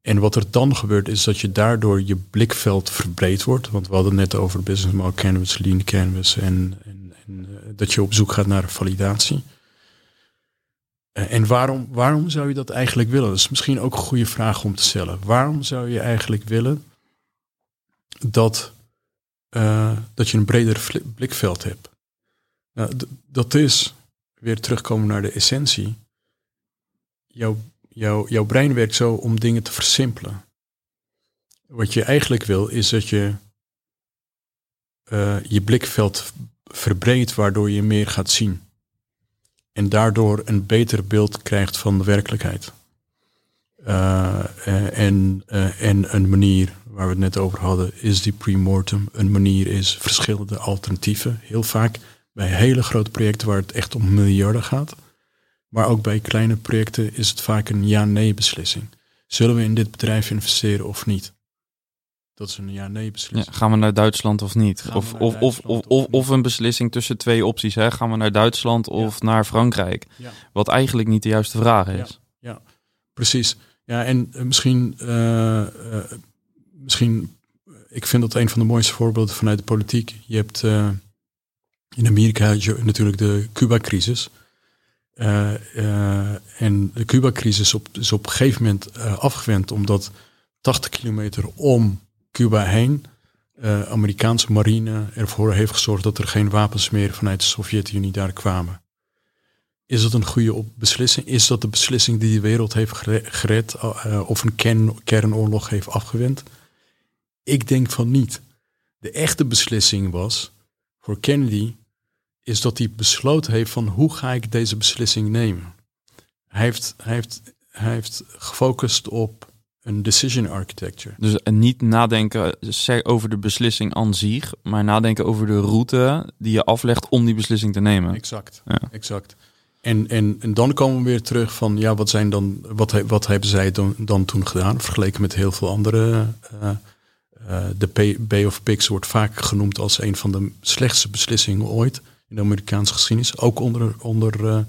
En wat er dan gebeurt is dat je daardoor je blikveld verbreed wordt. Want we hadden het net over business model canvas, lean canvas en, en, en dat je op zoek gaat naar validatie. Eh, en waarom, waarom zou je dat eigenlijk willen? Dat is misschien ook een goede vraag om te stellen. Waarom zou je eigenlijk willen dat, eh, dat je een breder blikveld hebt? Nou, dat is, weer terugkomen naar de essentie. Jouw, jouw, jouw brein werkt zo om dingen te versimpelen. Wat je eigenlijk wil, is dat je eh, je blikveld verbreedt, waardoor je meer gaat zien. En daardoor een beter beeld krijgt van de werkelijkheid. Eh, eh, en, eh, en een manier waar we het net over hadden, is die premortem. Een manier is verschillende alternatieven. Heel vaak bij hele grote projecten waar het echt om miljarden gaat. Maar ook bij kleine projecten is het vaak een ja-nee beslissing. Zullen we in dit bedrijf investeren of niet? Dat is een ja-nee Ja, beslissing. gaan we naar Duitsland of niet? Of, of, of, of, of een beslissing tussen twee opties. Hè? Gaan we naar Duitsland of naar Frankrijk? Ja. Wat eigenlijk niet de juiste vraag is. Precies. Ja, en eh, misschien, eh, eh, misschien, ik vind dat een van de mooiste voorbeelden vanuit de politiek. Je hebt in Amerika natuurlijk de Cuba-crisis. En de Cuba-crisis op, is op een gegeven moment afgewend omdat 80 kilometer om Cuba heen eh, Amerikaanse marine ervoor heeft gezorgd dat er geen wapens meer vanuit de Sovjet-Unie daar kwamen. Is dat een goede beslissing? Is dat de beslissing die de wereld heeft gere- gered eh, of een kern, kernoorlog heeft afgewend? Ik denk van niet. De echte beslissing was voor Kennedy is dat hij besloten heeft van hoe ga ik deze beslissing nemen. Hij heeft, hij heeft, hij heeft gefocust op een decision architecture. Dus niet nadenken over de beslissing aan zich, maar nadenken over de route die je aflegt om die beslissing te nemen. Exact. Ja. exact. En, en, en dan komen we weer terug van, ja, wat, zijn dan, wat, wat hebben zij dan, dan toen gedaan? Vergeleken met heel veel andere. eh, eh, de Bay of Pigs wordt vaak genoemd als een van de slechtste beslissingen ooit in de Amerikaanse geschiedenis. Ook onder, onder,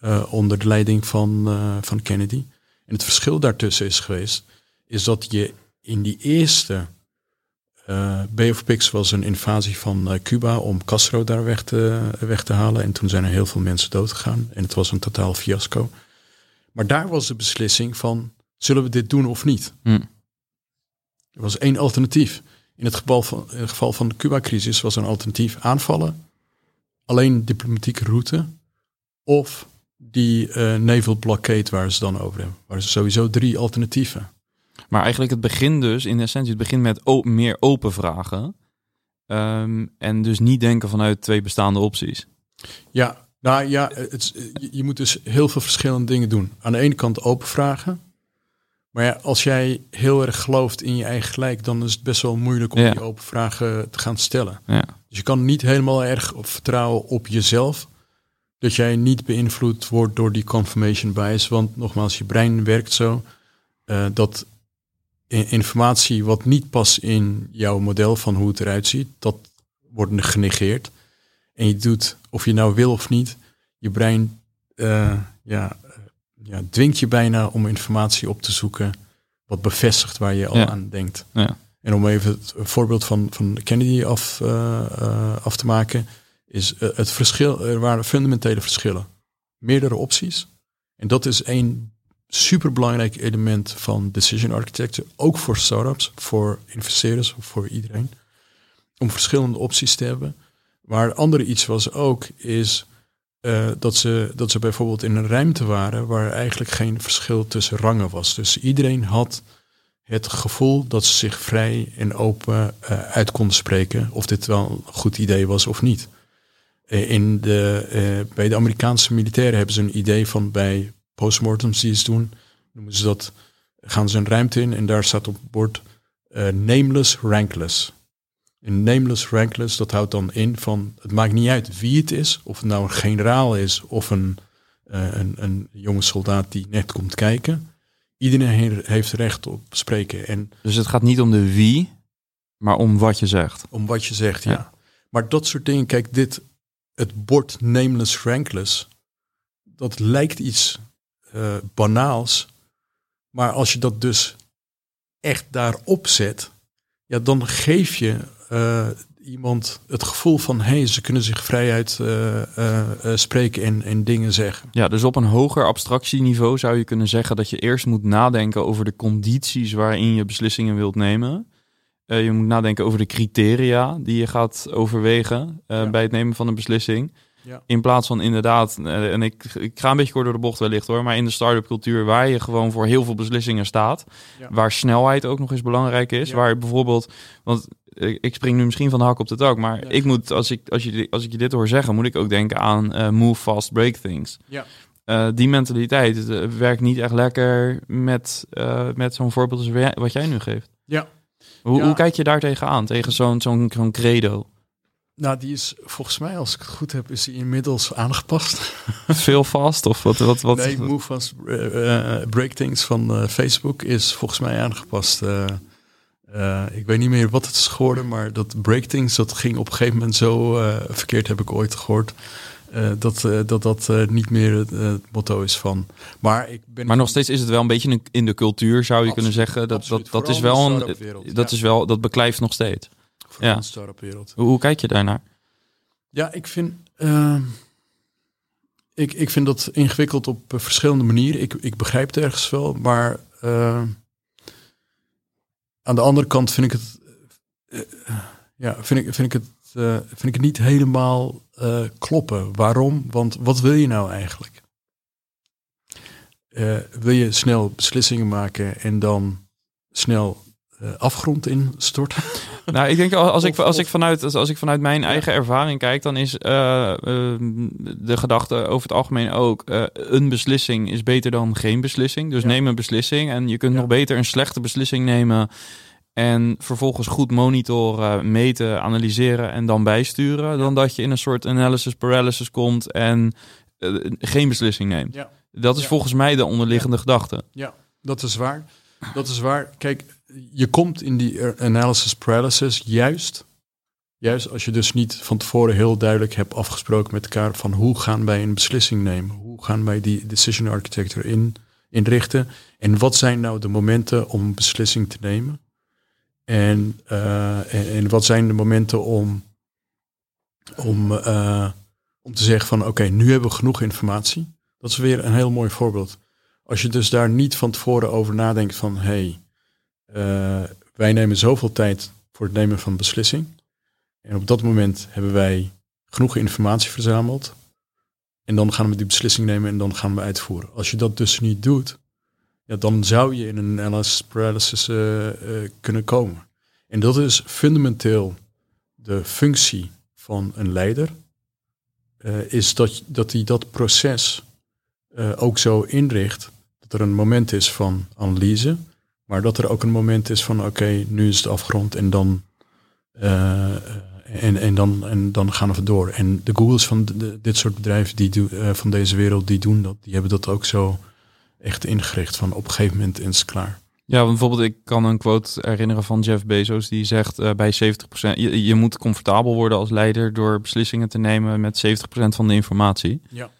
eh, onder de leiding van, van Kennedy. En het verschil daartussen is geweest, is dat je in die eerste eh Bay of Pigs was een invasie van eh, Cuba om Castro daar weg te, weg te halen. En toen zijn er heel veel mensen doodgegaan. En het was een totaal fiasco. Maar daar was de beslissing van, zullen we dit doen of niet? Hm. Er was één alternatief. In het geval van, in het geval van de Cuba-crisis was een alternatief aanvallen. Alleen diplomatieke route. Of die naval blockade waar ze dan over hebben. Er waren sowieso drie alternatieven. Maar eigenlijk het begin dus, in essentie, het begint met o- meer open vragen. Ehm, en dus niet denken vanuit twee bestaande opties. Ja, nou ja, het, je, je moet dus heel veel verschillende dingen doen. Aan de ene kant open vragen. Maar ja, als jij heel erg gelooft in je eigen gelijk, dan is het best wel moeilijk om Ja. die open vragen te gaan stellen. Ja. Dus je kan niet helemaal erg op vertrouwen op jezelf. Dat jij niet beïnvloed wordt door die confirmation bias. Want nogmaals, je brein werkt zo eh, dat informatie wat niet past in jouw model van hoe het eruit ziet, dat wordt genegeerd. En je doet, of je nou wil of niet, je brein eh, ja, ja, dwingt je bijna om informatie op te zoeken wat bevestigt waar je al Ja. aan denkt. Ja. En om even het voorbeeld van, van Kennedy af, eh, af te maken, is eh, het verschil, er waren fundamentele verschillen. Meerdere opties. En dat is een superbelangrijk element van decision architecture, ook voor startups, voor investeerders, voor iedereen. Om verschillende opties te hebben. Het andere iets was ook, is eh, dat, ze, dat ze bijvoorbeeld in een ruimte waren waar eigenlijk geen verschil tussen rangen was. Dus iedereen had het gevoel dat ze zich vrij en open eh, uit konden spreken of dit wel een goed idee was of niet. Eh, in de, eh, bij de Amerikaanse militairen hebben ze een idee van bij postmortems die ze doen, noemen ze dat, gaan ze een ruimte in en daar staat op het bord eh, nameless, rankless. En nameless, rankless, dat houdt dan in van, het maakt niet uit wie het is, of het nou een generaal is of een, een, een jonge soldaat die net komt kijken. Iedereen he- heeft recht op spreken en Dus het gaat niet om de wie, maar om wat je zegt. om wat je zegt, ja. Ja. Maar dat soort dingen, kijk, dit, het bord nameless, rankless, dat lijkt iets eh, banaals. Maar als je dat dus echt daarop zet, ja, dan geef je eh, iemand het gevoel van, hé, hey, ze kunnen zich eh, eh, spreken en, en dingen zeggen. Ja, dus op een hoger abstractieniveau zou je kunnen zeggen dat je eerst moet nadenken over de condities waarin je beslissingen wilt nemen. Eh, je moet nadenken over de criteria die je gaat overwegen eh, Ja. bij het nemen van een beslissing. Ja. In plaats van inderdaad, eh, en ik, ik ga een beetje kort door de bocht wellicht hoor, maar in de start-up cultuur waar je gewoon voor heel veel beslissingen staat, Ja. waar snelheid ook nog eens belangrijk is, waar bijvoorbeeld, want ik spring nu misschien van de hak op de tak, maar ik moet, als ik, als, je, als ik je dit hoor zeggen, moet ik ook denken aan move fast, break things. Ja. Die mentaliteit werkt niet echt lekker met, met zo'n voorbeeld als wat jij- wat jij nu geeft. Ja. Hoe, Ja. hoe kijk je daar tegenaan, tegen zo'n zo'n zo'n credo? Nou, die is volgens mij, als ik het goed heb, is die inmiddels aangepast. (laughs) Veel vast of wat? wat, wat nee, Move Fast eh, eh, Break Things van eh, Facebook is volgens mij aangepast. Eh, eh, ik weet niet meer wat het is geworden, maar dat Break Things, dat ging op een gegeven moment zo eh, verkeerd, heb ik ooit gehoord. Eh, dat, eh, dat dat eh, niet meer het, motto is van. Maar ik ben. Maar nog steeds is het wel een beetje in- in de cultuur, zou je Absoluut, kunnen zeggen. Dat, absoluut. dat, dat is wel een. Dat ja. is wel, dat beklijft nog steeds. Vooral ja. in de start-up wereld. Hoe, hoe kijk je daarnaar? Ja, ik vind. eh, ik, ik vind dat ingewikkeld op verschillende manieren. Ik, ik begrijp het ergens wel, maar eh, aan de andere kant vind ik het. ja, vind ik, vind ik het uh, vind ik het niet helemaal uh, kloppen. Waarom? Want wat wil je nou eigenlijk? Uh, wil je snel beslissingen maken en dan snel afgrond instorten? (laughs) Nou, ik denk als ik, als ik, vanuit, als ik vanuit mijn eigen ervaring kijk, dan is de gedachte over het algemeen ook: een beslissing is beter dan geen beslissing. Dus neem een beslissing en je kunt nog beter een slechte beslissing nemen en vervolgens goed monitoren, meten, analyseren en dan bijsturen. Dan dat je in een soort analysis paralysis komt en uh, geen beslissing neemt. Ja. Dat is volgens mij de onderliggende gedachte. Ja, dat is waar. Dat is waar. Kijk, je komt in die analysis paralysis juist, juist als je dus niet van tevoren heel duidelijk hebt afgesproken met elkaar van hoe gaan wij een beslissing nemen? Hoe gaan wij die decision architecture in, inrichten? En wat zijn nou de momenten om een beslissing te nemen? En, uh, en, wat zijn de momenten om, om, uh, om te zeggen van oké, nu hebben we genoeg informatie. Dat is weer een heel mooi voorbeeld. Als je dus daar niet van tevoren over nadenkt van hé, hey, uh, wij nemen zoveel tijd voor het nemen van beslissing. En op dat moment hebben wij genoeg informatie verzameld. En dan gaan we die beslissing nemen en dan gaan we uitvoeren. Als je dat dus niet doet, dan zou je in een analysis paralysis uh, uh, kunnen komen. En dat is fundamenteel de functie van een leider, uh, is dat, dat hij dat proces ook zo inricht dat er een moment is van analyse, maar dat er ook een moment is van oké, nu is het afgerond en dan, en, en, dan, en dan gaan we door. En de Googles van de, dit soort bedrijven die van deze wereld, die doen dat, die hebben dat ook zo echt ingericht van op een gegeven moment is het klaar. Ja, want bijvoorbeeld ik kan een quote herinneren van Jeff Bezos die zegt uh, bij 70%, je, je moet comfortabel worden als leider door beslissingen te nemen met 70% van de informatie. Ja.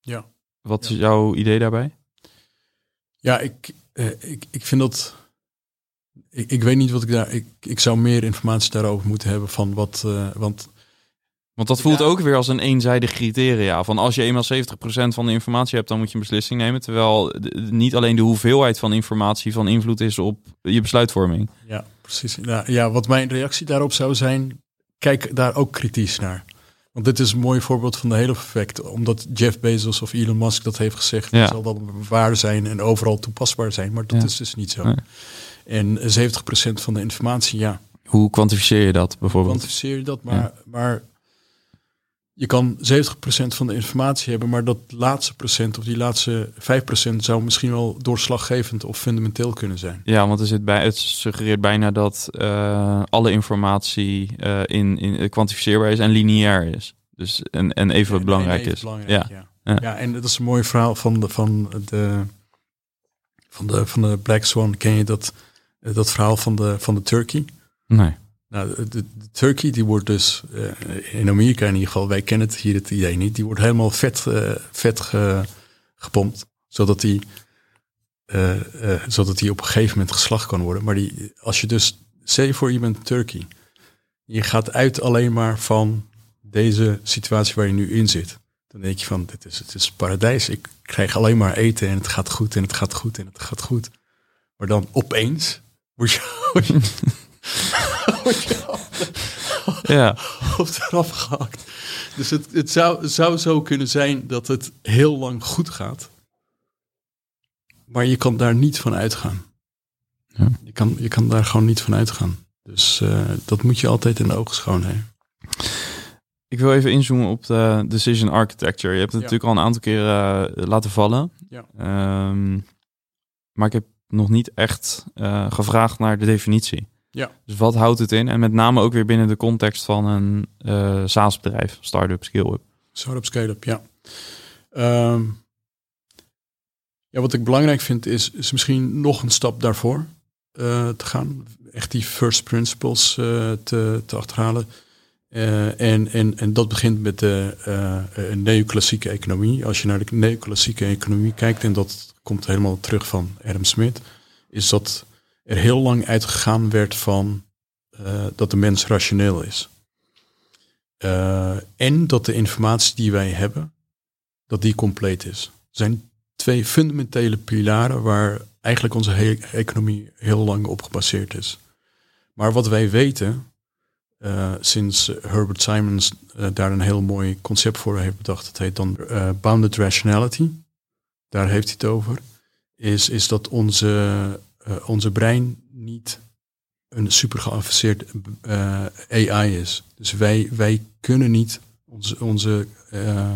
ja. Wat is jouw idee daarbij? Ja, ik, uh, ik, ik vind dat. Ik, ik weet niet wat ik daar. Ik, ik zou meer informatie daarover moeten hebben van wat. Uh, want want dat voelt ook weer als een eenzijdig criteria. Van als je eenmaal 70% van de informatie hebt, dan moet je een beslissing nemen. Terwijl niet alleen de hoeveelheid van informatie van invloed is op je besluitvorming. Ja, precies. Ja, ja, wat mijn reactie daarop zou zijn, kijk daar ook kritisch naar. Want dit is een mooi voorbeeld van de hele effect. Omdat Jeff Bezos of Elon Musk dat heeft gezegd, ja. zal wel waar zijn en overal toepasbaar zijn. Maar dat is dus niet zo. Nee. En 70% van de informatie, ja. Hoe kwantificeer je dat bijvoorbeeld? Kwantificeer je dat, maar, maar je kan 70% van de informatie hebben, maar dat laatste procent of die laatste 5% zou misschien wel doorslaggevend of fundamenteel kunnen zijn. Ja, want er zit bij, het suggereert bijna dat uh, alle informatie uh, in, in kwantificeerbaar is en lineair is. Dus en, en even en, belangrijk even is. Belangrijk, ja. Ja. ja. ja. en dat is een mooi verhaal van de, van de, van de, van de Black Swan. Ken je dat, dat verhaal van de, van de turkey? Nee. Nou, de, turkey die wordt dus uh, in Amerika in ieder geval, wij kennen het hier het idee niet, die wordt helemaal vet, uh, vet ge, gepompt, zodat die, uh, zodat die op een gegeven moment geslacht kan worden. Maar die, als je dus, je voor je bent turkey, je gaat uit alleen maar van deze situatie waar je nu in zit. Dan denk je van, dit is, het is paradijs. Ik krijg alleen maar eten en het gaat goed en het gaat goed en het gaat goed. Maar dan opeens word je (laughs) (laughs) ja. Of eraf gehakt. Dus het, het zou, zou zo kunnen zijn dat het heel lang goed gaat. Maar je kan daar niet van uitgaan. Ja. Je, kan, je kan daar gewoon niet van uitgaan. Dus uh, dat moet je altijd in de ogen schoon hebben. Ik wil even inzoomen op de decision architecture. Je hebt het ja. natuurlijk al een aantal keren uh, laten vallen. Ja. Um, maar ik heb nog niet echt uh, gevraagd naar de definitie. Ja. Dus wat houdt het in? En met name ook weer binnen de context van een uh, SaaS-bedrijf, start-up, scale-up. Start-up, scale-up, ja. Um, ja, wat ik belangrijk vind is, is misschien nog een stap daarvoor uh, te gaan. Echt die first principles uh, te, te achterhalen. en, en, en dat begint met de neoclassieke economie. Als je naar de neoclassieke economie kijkt, en dat komt helemaal terug van Adam Smith, is dat er heel lang uitgegaan werd van uh, dat de mens rationeel is. Uh, en dat de informatie die wij hebben, dat die compleet is. Er zijn twee fundamentele pilaren waar eigenlijk onze he economie heel lang op gebaseerd is. Maar wat wij weten, eh, sinds Herbert Simons eh, daar een heel mooi concept voor heeft bedacht. Dat heet dan eh, Bounded Rationality. Daar heeft hij het over. Is, is dat onze, eh, onze brein niet een super geavanceerd eh, AI is. Dus wij, wij kunnen niet onze, onze eh,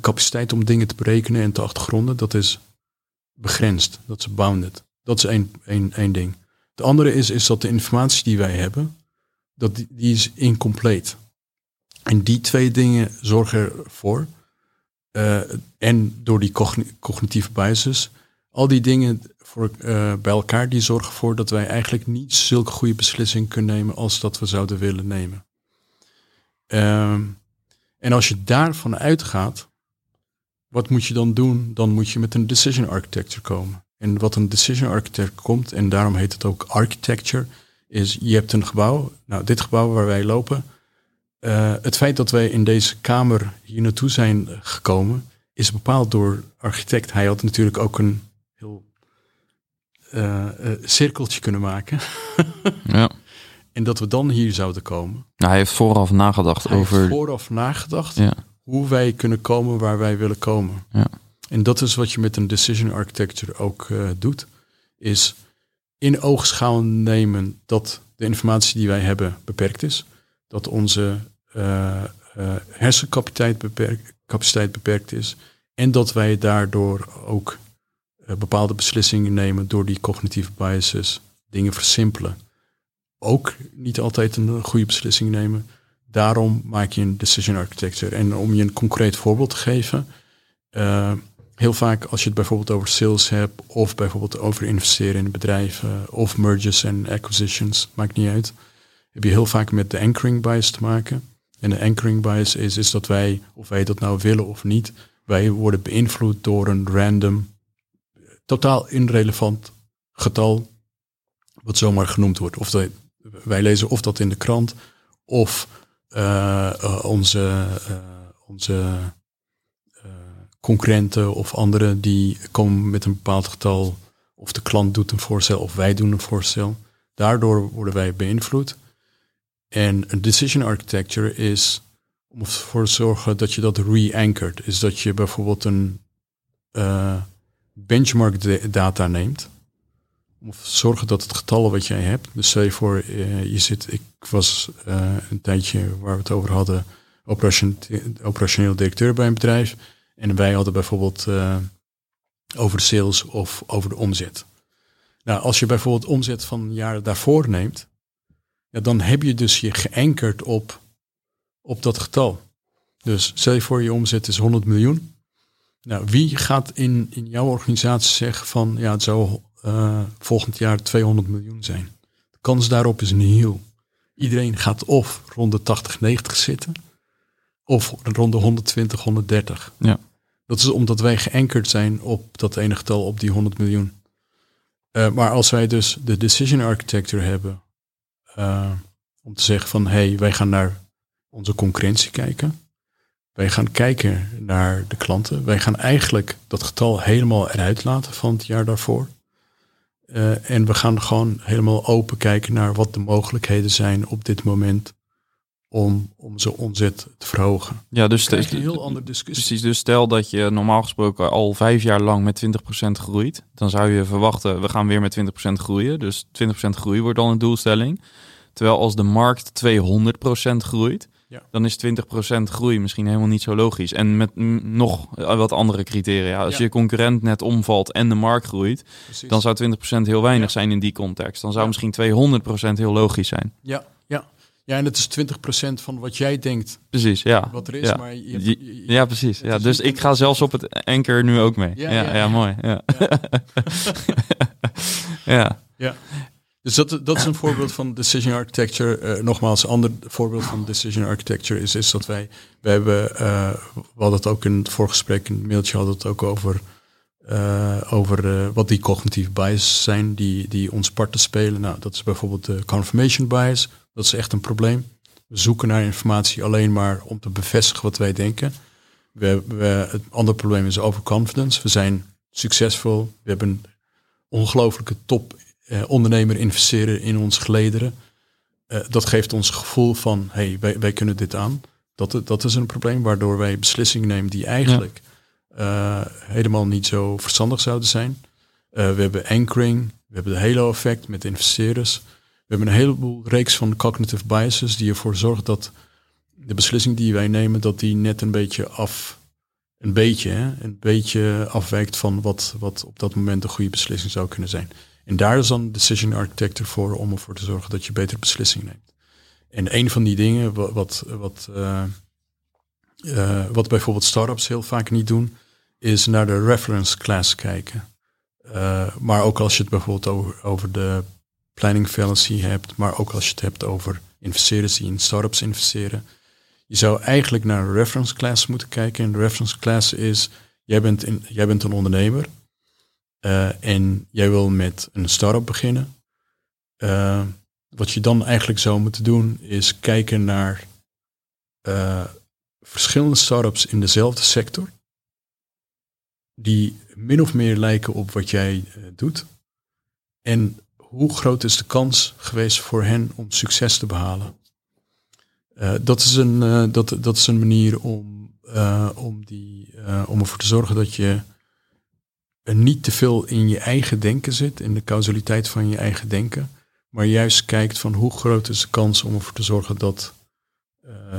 capaciteit om dingen te berekenen en te achtergronden, dat is begrensd. Dat is bounded. Dat is één, één, één ding. De andere is, is dat de informatie die wij hebben, dat die, is incompleet. En die twee dingen zorgen ervoor, en door die cogni- cognitieve biases, al die dingen voor, eh, bij elkaar, die zorgen ervoor dat wij eigenlijk niet zulke goede beslissingen kunnen nemen als dat we zouden willen nemen. Ehm, en als je daarvan uitgaat, wat moet je dan doen? Dan moet je met een decision architecture komen. En wat een decision architecture komt, en daarom heet het ook architecture, is je hebt een gebouw. Nou, dit gebouw waar wij lopen. eh, het feit dat wij in deze kamer hier naartoe zijn gekomen, is bepaald door architect. Hij had natuurlijk ook een heel eh, eh, cirkeltje kunnen maken. (laughs) Ja. En dat we dan hier zouden komen. Nou, hij heeft vooraf nagedacht Hij over... heeft vooraf nagedacht Ja. hoe wij kunnen komen waar wij willen komen. Ja. En dat is wat je met een decision architecture ook eh, doet. Is in oogschouw nemen dat de informatie die wij hebben beperkt is. Dat onze hersencapaciteit beperkt, capaciteit beperkt is. En dat wij daardoor ook bepaalde beslissingen nemen door die cognitieve biases. Dingen versimpelen. Ook niet altijd een goede beslissing nemen. Daarom maak je een decision architecture. En om je een concreet voorbeeld te geven. eh, heel vaak als je het bijvoorbeeld over sales hebt. Of bijvoorbeeld over investeren in bedrijven. Of mergers en acquisitions. Maakt niet uit. Heb je heel vaak met de anchoring bias te maken. En de anchoring bias is, is dat wij, of wij dat nou willen of niet. Wij worden beïnvloed door een random, totaal irrelevant getal. Wat zomaar genoemd wordt. Of wij lezen of dat in de krant. Of eh, eh, onze, eh, onze concurrenten of anderen die komen met een bepaald getal. Of de klant doet een voorstel of wij doen een voorstel. Daardoor worden wij beïnvloed. En een decision architecture is om ervoor te zorgen dat je dat re-anchort. Is dat je bijvoorbeeld een benchmark da- data neemt. Om te zorgen dat het getallen wat jij hebt. Dus stel je voor, eh, je zit, ik was eh, een tijdje waar we het over hadden, operation, operationeel directeur bij een bedrijf. En wij hadden bijvoorbeeld eh, over de sales of over de omzet. Nou, als je bijvoorbeeld omzet van jaren daarvoor neemt, ja, dan heb je dus je geankerd op, op dat getal. Dus stel je voor, je omzet is 100 miljoen. Nou, wie gaat in, in jouw organisatie zeggen van, ja, het zou eh, volgend jaar 200 miljoen zijn? De kans daarop is nihil. Iedereen gaat of rond de 80, 90 zitten, of rond de 120, 130. Ja. Dat is omdat wij geankerd zijn op dat ene getal, op die 100 miljoen. Eh, maar als wij dus de decision architecture hebben, eh, om te zeggen van, hé, hey, wij gaan naar onze concurrentie kijken. Wij gaan kijken naar de klanten. Wij gaan eigenlijk dat getal helemaal eruit laten van het jaar daarvoor. Eh, en we gaan gewoon helemaal open kijken naar wat de mogelijkheden zijn op dit moment om, om zijn omzet te verhogen. Ja, dus, krijg je een heel andere discussie. Precies, dus stel dat je normaal gesproken al vijf jaar lang met 20% groeit. Dan zou je verwachten, we gaan weer met 20% groeien. Dus 20% groei wordt dan een doelstelling. Terwijl als de markt 200% groeit, Ja. dan is 20% groei misschien helemaal niet zo logisch. En met nog wat andere criteria. Als Ja. je concurrent net omvalt en de markt groeit, Precies. dan zou 20% heel weinig Ja. zijn in die context. Dan zou misschien 200% heel logisch zijn. Ja, ja. ja, en het is 20% van wat jij denkt Precies, ja. wat er is. ja. Maar je, hebt- Je- je- Ja, precies. Ja, dus ik ga zelfs op het anker nu ook mee. Ja, Ja, ja, ja, mooi. Ja. Ja. (laughs) Dus dat, dat is een voorbeeld van decision architecture. Eh, nogmaals, een ander voorbeeld van decision architecture is, is dat wij, we hebben, eh, we hadden het ook in het voorgesprek, in het mailtje hadden het ook over, eh, over wat die cognitieve biases zijn die, die ons parten spelen. Nou, dat is bijvoorbeeld de confirmation bias. Dat is echt een probleem. We zoeken naar informatie alleen maar om te bevestigen wat wij denken. We, we, het andere probleem is overconfidence. We zijn succesvol. We hebben ongelooflijke top eh, ondernemer investeren in ons gelederen. eh, dat geeft ons gevoel van, hey, wij, wij kunnen dit aan. Dat, dat is een probleem waardoor wij beslissingen nemen die eigenlijk eh, helemaal niet zo verstandig zouden zijn. Eh, we hebben anchoring, we hebben de halo-effect met investeerders. We hebben een heleboel reeks van cognitive biases die ervoor zorgen dat de beslissing die wij nemen, dat die net een beetje af, een beetje, hè, een beetje afwijkt van wat, wat op dat moment een goede beslissing zou kunnen zijn. En daar is dan decision architecture voor om ervoor te zorgen dat je betere beslissingen neemt. En een van die dingen wat, wat, wat, uh, uh, wat bijvoorbeeld startups heel vaak niet doen, is naar de reference class kijken. Uh, maar ook als je het bijvoorbeeld over, over de planning fallacy hebt, maar ook als je het hebt over investeerders die in startups investeren. Je zou eigenlijk naar een reference class moeten kijken. En de reference class is, jij bent, in, jij bent een ondernemer uh, en jij wil met een start-up beginnen. Uh, wat je dan eigenlijk zou moeten doen, is kijken naar uh, verschillende start-ups in dezelfde sector. Die min of meer lijken op wat jij doet. En hoe groot is de kans geweest voor hen om succes te behalen? Dat, is een, dat, dat is een manier om, om, die, om ervoor te zorgen dat je niet te veel in je eigen denken zit, in de causaliteit van je eigen denken, maar juist kijkt van hoe groot is de kans om ervoor te zorgen dat,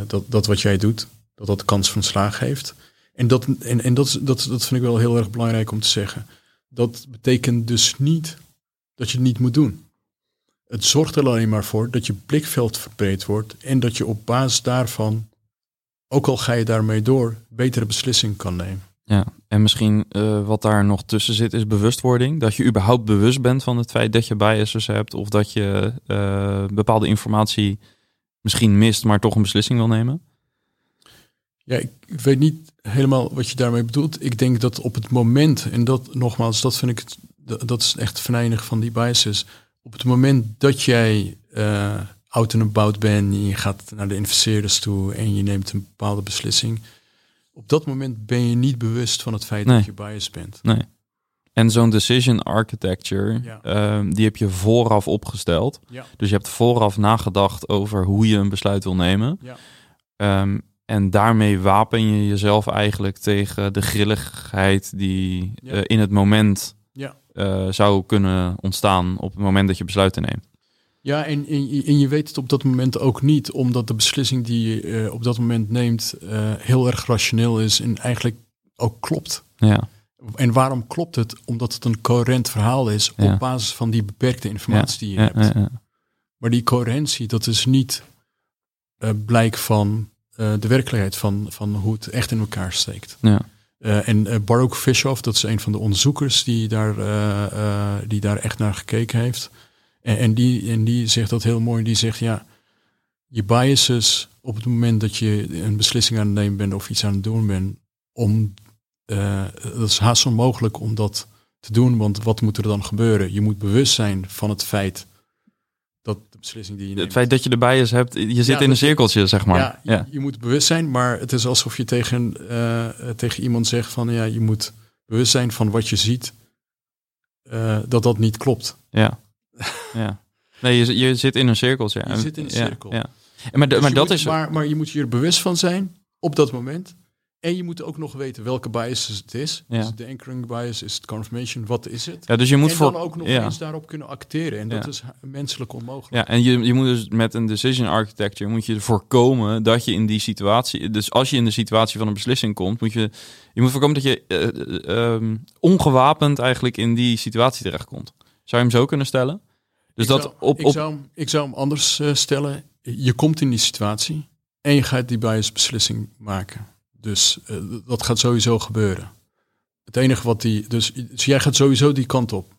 dat, dat wat jij doet, dat dat kans van slaag heeft. En, dat, en, en dat, dat, dat vind ik wel heel erg belangrijk om te zeggen. Dat betekent dus niet dat je het niet moet doen. Het zorgt er alleen maar voor dat je blikveld verbreed wordt en dat je op basis daarvan, ook al ga je daarmee door, betere beslissingen kan nemen. Ja, en misschien uh, wat daar nog tussen zit is bewustwording. Dat je überhaupt bewust bent van het feit dat je biases hebt of dat je uh, bepaalde informatie misschien mist, maar toch een beslissing wil nemen. Ja, ik weet niet helemaal wat je daarmee bedoelt. Ik denk dat op het moment, en dat nogmaals, dat vind ik het dat is echt venijnig van die biases. Op het moment dat jij uh, out and about bent, en je gaat naar de investeerders toe en je neemt een bepaalde beslissing, op dat moment ben je niet bewust van het feit Nee. dat je biased bent. Nee. En zo'n decision architecture, Ja. ehm, die heb je vooraf opgesteld. Ja. Dus je hebt vooraf nagedacht over hoe je een besluit wil nemen. Ja. Ehm, en daarmee wapen je jezelf eigenlijk tegen de grilligheid die eh, in het moment Ja. eh, zou kunnen ontstaan op het moment dat je besluiten neemt. Ja, en, en, je- en je weet het op dat moment ook niet, omdat de beslissing die je eh, op dat moment neemt eh, heel erg rationeel is en eigenlijk ook klopt. Ja, En waarom klopt het? Omdat het een coherent verhaal is Ja. op basis van die beperkte informatie die je hebt. Maar die coherentie, dat is niet eh blijk van de werkelijkheid van, van hoe het echt in elkaar steekt. ja. En eh, Baruch Fischoff, dat is een van de onderzoekers die daar, die daar echt naar gekeken heeft. En, en, die, en die zegt dat heel mooi. Die zegt, ja, je biases op het moment dat je een beslissing aan het nemen bent of iets aan het doen bent, om, eh, dat is haast onmogelijk om dat te doen. Want wat moet er dan gebeuren? Je moet bewust zijn van het feit dat de beslissing die je neemt... Het feit dat je erbij is hebt, je zit Ja, in een cirkeltje, zeg maar. Ja, Ja, je, je moet bewust zijn, maar het is alsof je tegen, eh, tegen iemand zegt van ja, je moet bewust zijn van wat je ziet, eh, dat dat niet klopt. ja. (laughs) ja. Nee, je, je zit in een cirkeltje. Je En- zit in een ja, cirkel. Ja. En maar, Dus maar je dat moet- is... maar, maar je moet je er bewust van zijn op dat moment. En je moet ook nog weten welke bias het is. Ja. Is het de anchoring bias? Is het confirmation? Wat is het? Ja, dus je moet en voor... dan ook nog ja. eens daarop kunnen acteren. En dat Ja. is menselijk onmogelijk. Ja, en je, je moet dus met een decision architecture moet je voorkomen dat je in die situatie, dus als je in de situatie van een beslissing komt, moet je, je moet voorkomen dat je eh, eh, ehm, ongewapend eigenlijk in die situatie terechtkomt. Zou je hem zo kunnen stellen? Dus ik dat zou, op, ik, zou, hem- ik zou hem anders eh, stellen. Je komt in die situatie en je gaat die bias beslissing maken. Dus eh, dat gaat sowieso gebeuren. Het enige wat die. Dus, dus jij gaat sowieso die kant op.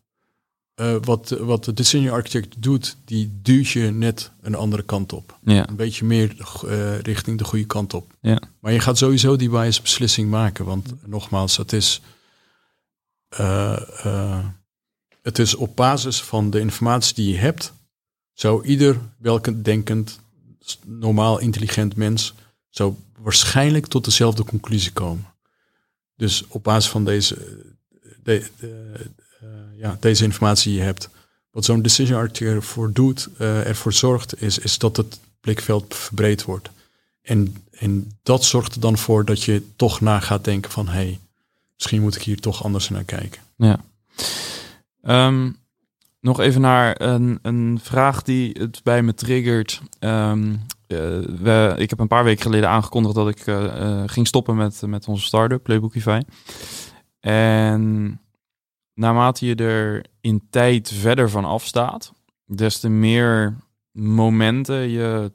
Eh, wat, wat de decision architect doet, die duwt je net een andere kant op. ja, Een beetje meer richting de goede kant op. ja, Maar je gaat sowieso die bias beslissing maken. Want nogmaals, het is, het is op basis van de informatie die je hebt, zou ieder welke denkend, s- normaal intelligent mens, zou waarschijnlijk tot dezelfde conclusie komen. Dus op basis van deze, de, de- eh, ja, deze informatie die je hebt, Wat zo'n decision architecture ervoor doet, uh, ervoor zorgt, is, is dat het blikveld verbreed wordt. En, en dat zorgt er dan voor dat je toch na gaat denken van, hé, hey, misschien moet ik hier toch anders naar kijken. Ja. Ehm, nog even naar een, een vraag die het bij me triggert. Um, we, ik heb een paar weken geleden aangekondigd dat ik uh, ging stoppen met, met onze start-up, Playbookify. En naarmate je er in tijd verder van afstaat, des te meer momenten je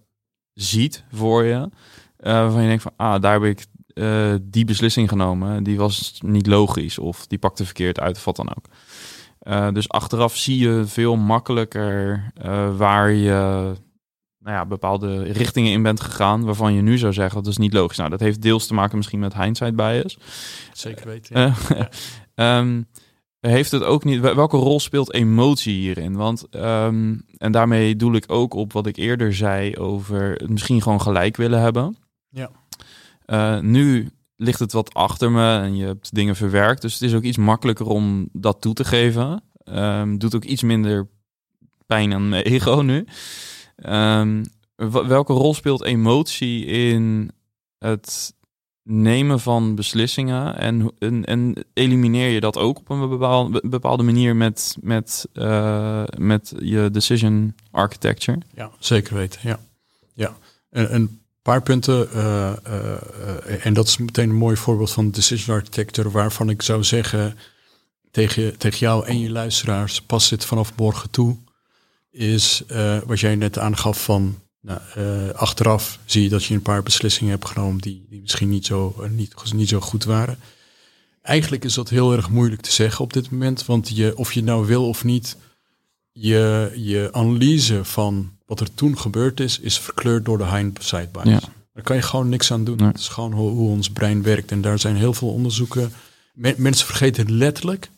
ziet voor je. Waarvan je denkt van, ah, daar heb ik die beslissing genomen. Die was niet logisch of die pakte verkeerd uit of wat dan ook. Uh, dus achteraf zie je veel makkelijker waar je nou ja, bepaalde richtingen in bent gegaan, waarvan je nu zou zeggen dat is niet logisch. Nou, dat heeft deels te maken misschien met hindsight bias. Zeker weten. Ja. um, (laughs) heeft het ook niet. Welke rol speelt emotie hierin? Want, um, en daarmee doel ik ook op wat ik eerder zei over het misschien gewoon gelijk willen hebben. Ja. Uh, nu ligt het wat achter me en je hebt dingen verwerkt. Dus het is ook iets makkelijker om dat toe te geven. Um, doet ook iets minder pijn aan mijn (laughs) ego nu. Um, welke rol speelt emotie in het nemen van beslissingen en, en, elimineer je dat ook op een bepaalde, manier met, met, uh, met je decision architecture? Ja, zeker weten. Ja, ja. En, paar punten, uh, uh, en dat is meteen een mooi voorbeeld van decision architecture, waarvan ik zou zeggen tegen, tegen jou en je luisteraars, pas dit vanaf morgen toe, is wat jij net aangaf van nou, achteraf zie je dat je een paar beslissingen hebt genomen die, die misschien niet zo, niet, niet zo goed waren. Eigenlijk is dat heel erg moeilijk te zeggen op dit moment, want je, of je nou wil of niet, je, je analyse van wat er toen gebeurd is, is verkleurd door de hindsight bias. Ja. Daar kan je gewoon niks aan doen. Nee. Het is gewoon hoe, hoe, ons brein werkt. En daar zijn heel veel onderzoeken. Men, mensen vergeten letterlijk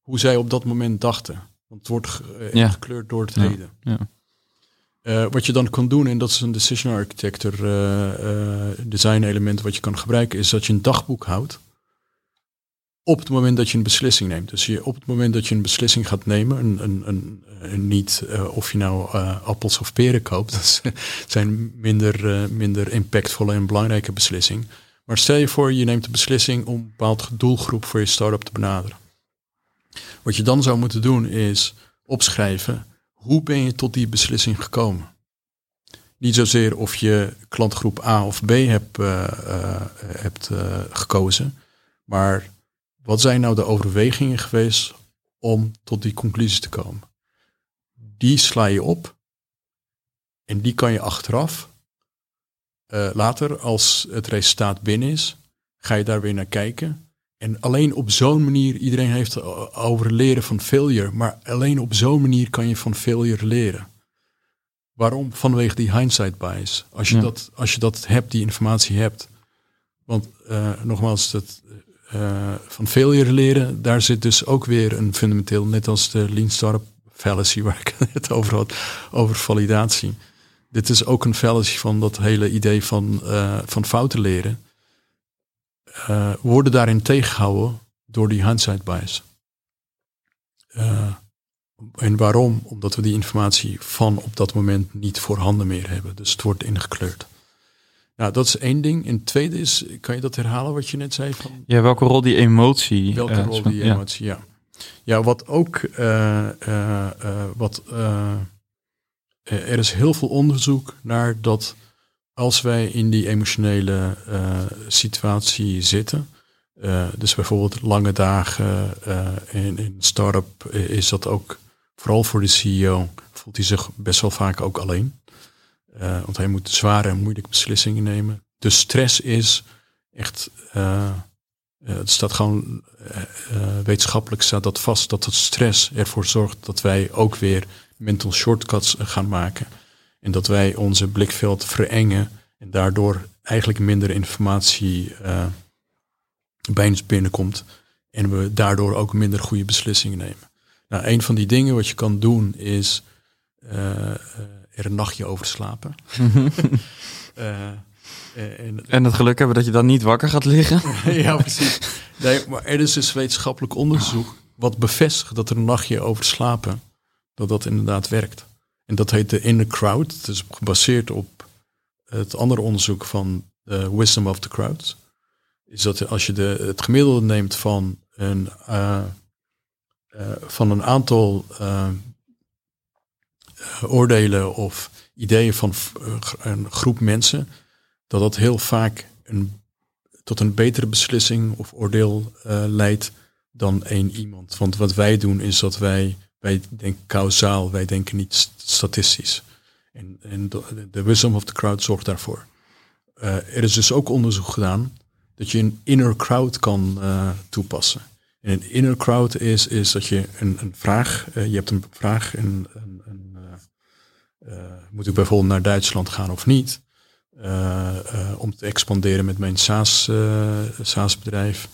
hoe zij op dat moment dachten. Want het wordt uh, ja. gekleurd door het heden. Ja. Uh, wat je dan kan doen, en dat is een decision architecture uh, design element wat je kan gebruiken, is dat je een dagboek houdt op het moment dat je een beslissing neemt. Dus je, op het moment dat je een beslissing gaat nemen, een, een, een, niet of je nou appels of peren koopt, (laughs) dat zijn minder, minder impactvolle en belangrijke beslissingen. Maar stel je voor, je neemt de beslissing om een bepaald doelgroep voor je start-up te benaderen. Wat je dan zou moeten doen is opschrijven hoe ben je tot die beslissing gekomen? Niet zozeer of je klantgroep A of B hebt, hebt gekozen, maar wat zijn nou de overwegingen geweest om tot die conclusie te komen? Die sla je op en die kan je achteraf, later als het resultaat binnen is, ga je daar weer naar kijken en alleen op zo'n manier, iedereen heeft over leren van failure, maar alleen op zo'n manier kan je van failure leren. Waarom? Vanwege die hindsight bias. Als je, ja. dat, als je dat hebt, die informatie hebt. Want uh, nogmaals, dat, van failure leren, daar zit dus ook weer een fundamenteel, net als de Lean Startup fallacy waar ik (laughs) het over had, over validatie. Dit is ook een fallacy van dat hele idee van, uh, van fouten leren uh, worden daarin tegengehouden door die hindsight bias. En waarom? Omdat we die informatie van op dat moment niet voorhanden meer hebben. Dus het wordt ingekleurd. Nou, dat is één ding. En het tweede is, kan je dat herhalen wat je net zei? Van, ja, welke rol die emotie. Welke uh, rol die emotie, ja. Ja, wat ook, wat, er is heel veel onderzoek naar dat als wij in die emotionele situatie zitten, dus bijvoorbeeld lange dagen in, in start-up is dat ook vooral voor de CEO, voelt hij zich best wel vaak ook alleen. Want hij moet zware en moeilijke beslissingen nemen. De stress is echt, het staat gewoon wetenschappelijk staat dat vast, dat het stress ervoor zorgt dat wij ook weer mental shortcuts gaan maken. En dat wij onze blikveld verengen en daardoor eigenlijk minder informatie uh, bij ons binnenkomt. En we daardoor ook minder goede beslissingen nemen. Nou, een van die dingen wat je kan doen is uh, er een nachtje over slapen. uh, (laughs) en, en, het geluk hebben dat je dan niet wakker gaat liggen. (laughs) ja, precies. Nee, maar er is dus wetenschappelijk onderzoek wat bevestigt dat er een nachtje over slapen dat dat inderdaad werkt. En dat heet de inner crowd. Het is gebaseerd op het andere onderzoek van de wisdom of the crowds. Is dat als je de, het gemiddelde neemt van een, uh, uh, van een aantal uh, oordelen of ideeën van een groep mensen, dat dat heel vaak een, tot een betere beslissing of oordeel leidt dan één iemand. Want wat wij doen is dat wij, wij denken kausaal, wij denken niet statistisch. En, en de, wisdom of the crowd zorgt daarvoor. Er is dus ook onderzoek gedaan dat je een inner crowd kan toepassen. En een inner crowd is, is dat je een, een vraag, je hebt een vraag en moet ik bijvoorbeeld naar Duitsland gaan of niet? om te expanderen met mijn SaaS, SaaS bedrijf.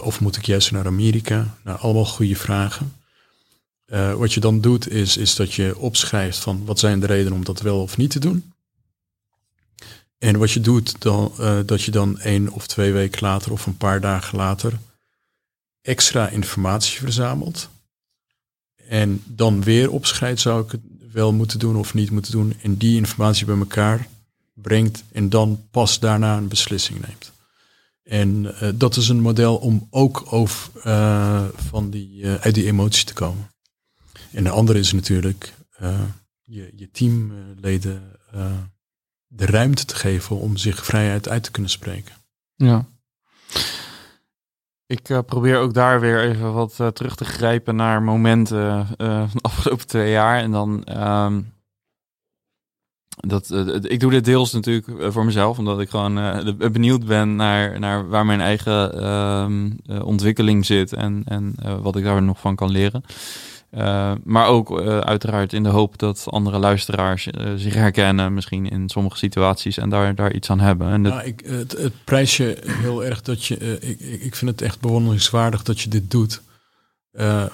of moet ik juist naar Amerika? Nou, allemaal goede vragen. Wat je dan doet is, is dat je opschrijft van wat zijn de redenen om dat wel of niet te doen. En wat je doet, dan, dat je dan één of twee weken later of een paar dagen later extra informatie verzamelt. En dan weer opschrijft, zou ik het wel moeten doen of niet moeten doen. En die informatie bij elkaar brengt en dan pas daarna een beslissing neemt. En uh, dat is een model om ook over, van die, uit die emotie te komen. En de andere is natuurlijk je, je teamleden de ruimte te geven om zich vrijheid uit te kunnen spreken. Ja. Ik uh, probeer ook daar weer even wat terug te grijpen naar momenten van de afgelopen twee jaar. En dan. Um, dat, ik doe dit deels natuurlijk voor mezelf, omdat ik gewoon benieuwd ben naar, naar waar mijn eigen ehm, ontwikkeling zit en, en wat ik daar nog van kan leren. Uh, maar ook uh, uiteraard in de hoop dat andere luisteraars uh, zich herkennen, misschien in sommige situaties en daar, daar iets aan hebben. En nou, ik, het, het prijs je heel erg dat je. ik, ik vind het echt bewonderingswaardig dat je dit doet.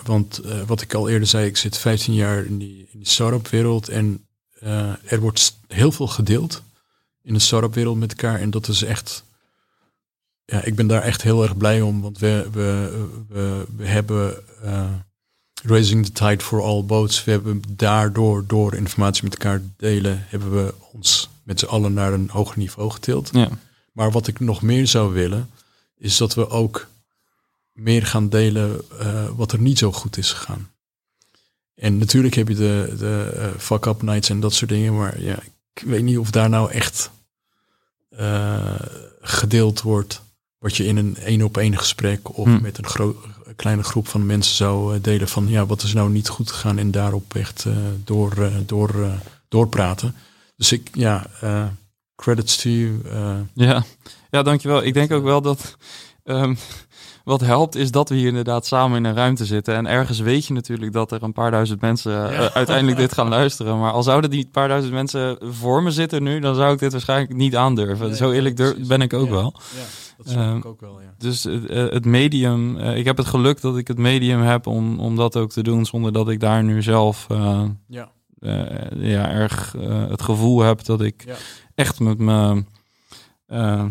want wat ik al eerder zei, ik zit 15 jaar in die, in start-up wereld en er wordt heel veel gedeeld in de start-up wereld met elkaar. En dat is echt. Ja, ik ben daar echt heel erg blij om, want we, we, we, we hebben Raising the Tide for All Boats. We hebben daardoor, door informatie met elkaar delen, hebben we ons met z'n allen naar een hoger niveau getild. Ja. Maar wat ik nog meer zou willen, is dat we ook meer gaan delen uh, wat er niet zo goed is gegaan. En natuurlijk heb je de, de uh, fuck-up nights en dat soort dingen, maar ja, ik weet niet of daar nou echt uh, gedeeld wordt wat je in een één op één gesprek of hm. met een groot kleine groep van mensen zou eh, delen van ja, wat is nou niet goed gegaan en daarop echt uh, door, uh, door, uh, doorpraten. Dus ik, ja, credits to you. Ja. ja, dankjewel. Ik denk ook wel dat um, wat helpt is dat we hier inderdaad samen in een ruimte zitten. En ergens weet je natuurlijk dat er een paar duizend mensen ja. uiteindelijk dit gaan (laughs) luisteren. Maar al zouden die paar duizend mensen voor me zitten nu, dan zou ik dit waarschijnlijk niet aandurven. Nee, Zo eerlijk durf, ben ik ook ja. wel. Ja. Dat uh, ik ook wel, ja. Dus uh, het medium, uh, ik heb het geluk dat ik het medium heb om, om dat ook te doen zonder dat ik daar nu zelf ja. ja, erg het gevoel heb dat ik ja. echt met mijn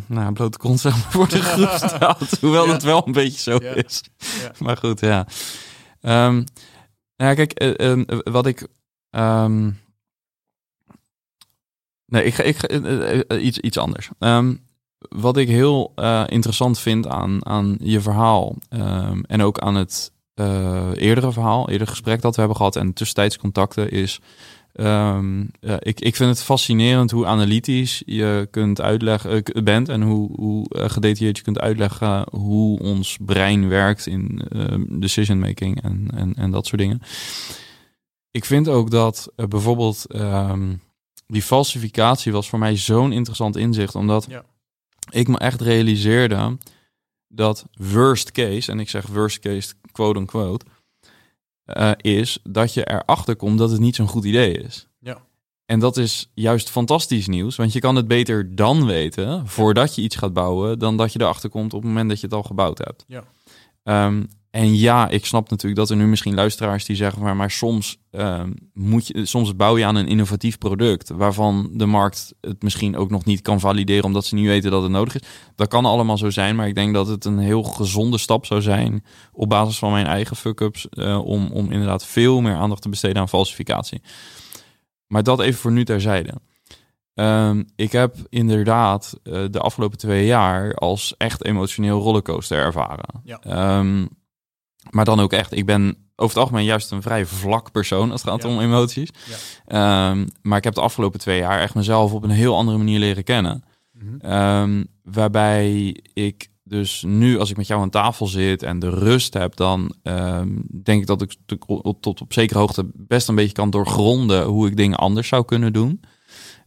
nou, blote kont zeg maar, voor de groep staat. Hoewel het wel een beetje zo is. (laughs) Maar goed, ja. Um, nou, kijk, wat ik... Um, nee, ik ga, ik ga iets, iets anders. Um, wat ik heel uh, interessant vind aan, aan je verhaal um, en ook aan het uh, eerdere verhaal, eerder gesprek dat we hebben gehad en tussentijds contacten is. Um, uh, ik, ik vind het fascinerend hoe analytisch je kunt uitleggen bent en hoe, hoe gedetailleerd je kunt uitleggen hoe ons brein werkt in decision making en, en, en dat soort dingen. Ik vind ook dat bijvoorbeeld die falsificatie was voor mij zo'n interessant inzicht, omdat ik me echt realiseerde dat worst case, en ik zeg worst case quote unquote, uh, is dat je erachter komt dat het niet zo'n goed idee is. Ja. En dat is juist fantastisch nieuws, want je kan het beter dan weten, voordat je iets gaat bouwen, dan dat je erachter komt op het moment dat je het al gebouwd hebt. Ja. Um, en ja, ik snap natuurlijk dat er nu misschien luisteraars die zeggen, maar, maar soms, ehm, moet je, soms bouw je aan een innovatief product waarvan de markt het misschien ook nog niet kan valideren omdat ze niet weten dat het nodig is. Dat kan allemaal zo zijn, maar ik denk dat het een heel gezonde stap zou zijn op basis van mijn eigen fuck-ups uh, om, om inderdaad veel meer aandacht te besteden aan falsificatie. Maar dat even voor nu terzijde. Um, ik heb inderdaad uh, de afgelopen twee jaar als echt emotioneel rollercoaster ervaren. Ja. Um, maar dan ook echt, ik ben over het algemeen juist een vrij vlak persoon als het gaat Ja. om emoties. Ja. Ehm, maar ik heb de afgelopen twee jaar echt mezelf op een heel andere manier leren kennen. Mhm. Ehm, waarbij ik dus nu, als ik met jou aan tafel zit en de rust heb, dan ehm, denk ik dat ik tot, tot, op zekere hoogte best een beetje kan doorgronden hoe ik dingen anders zou kunnen doen.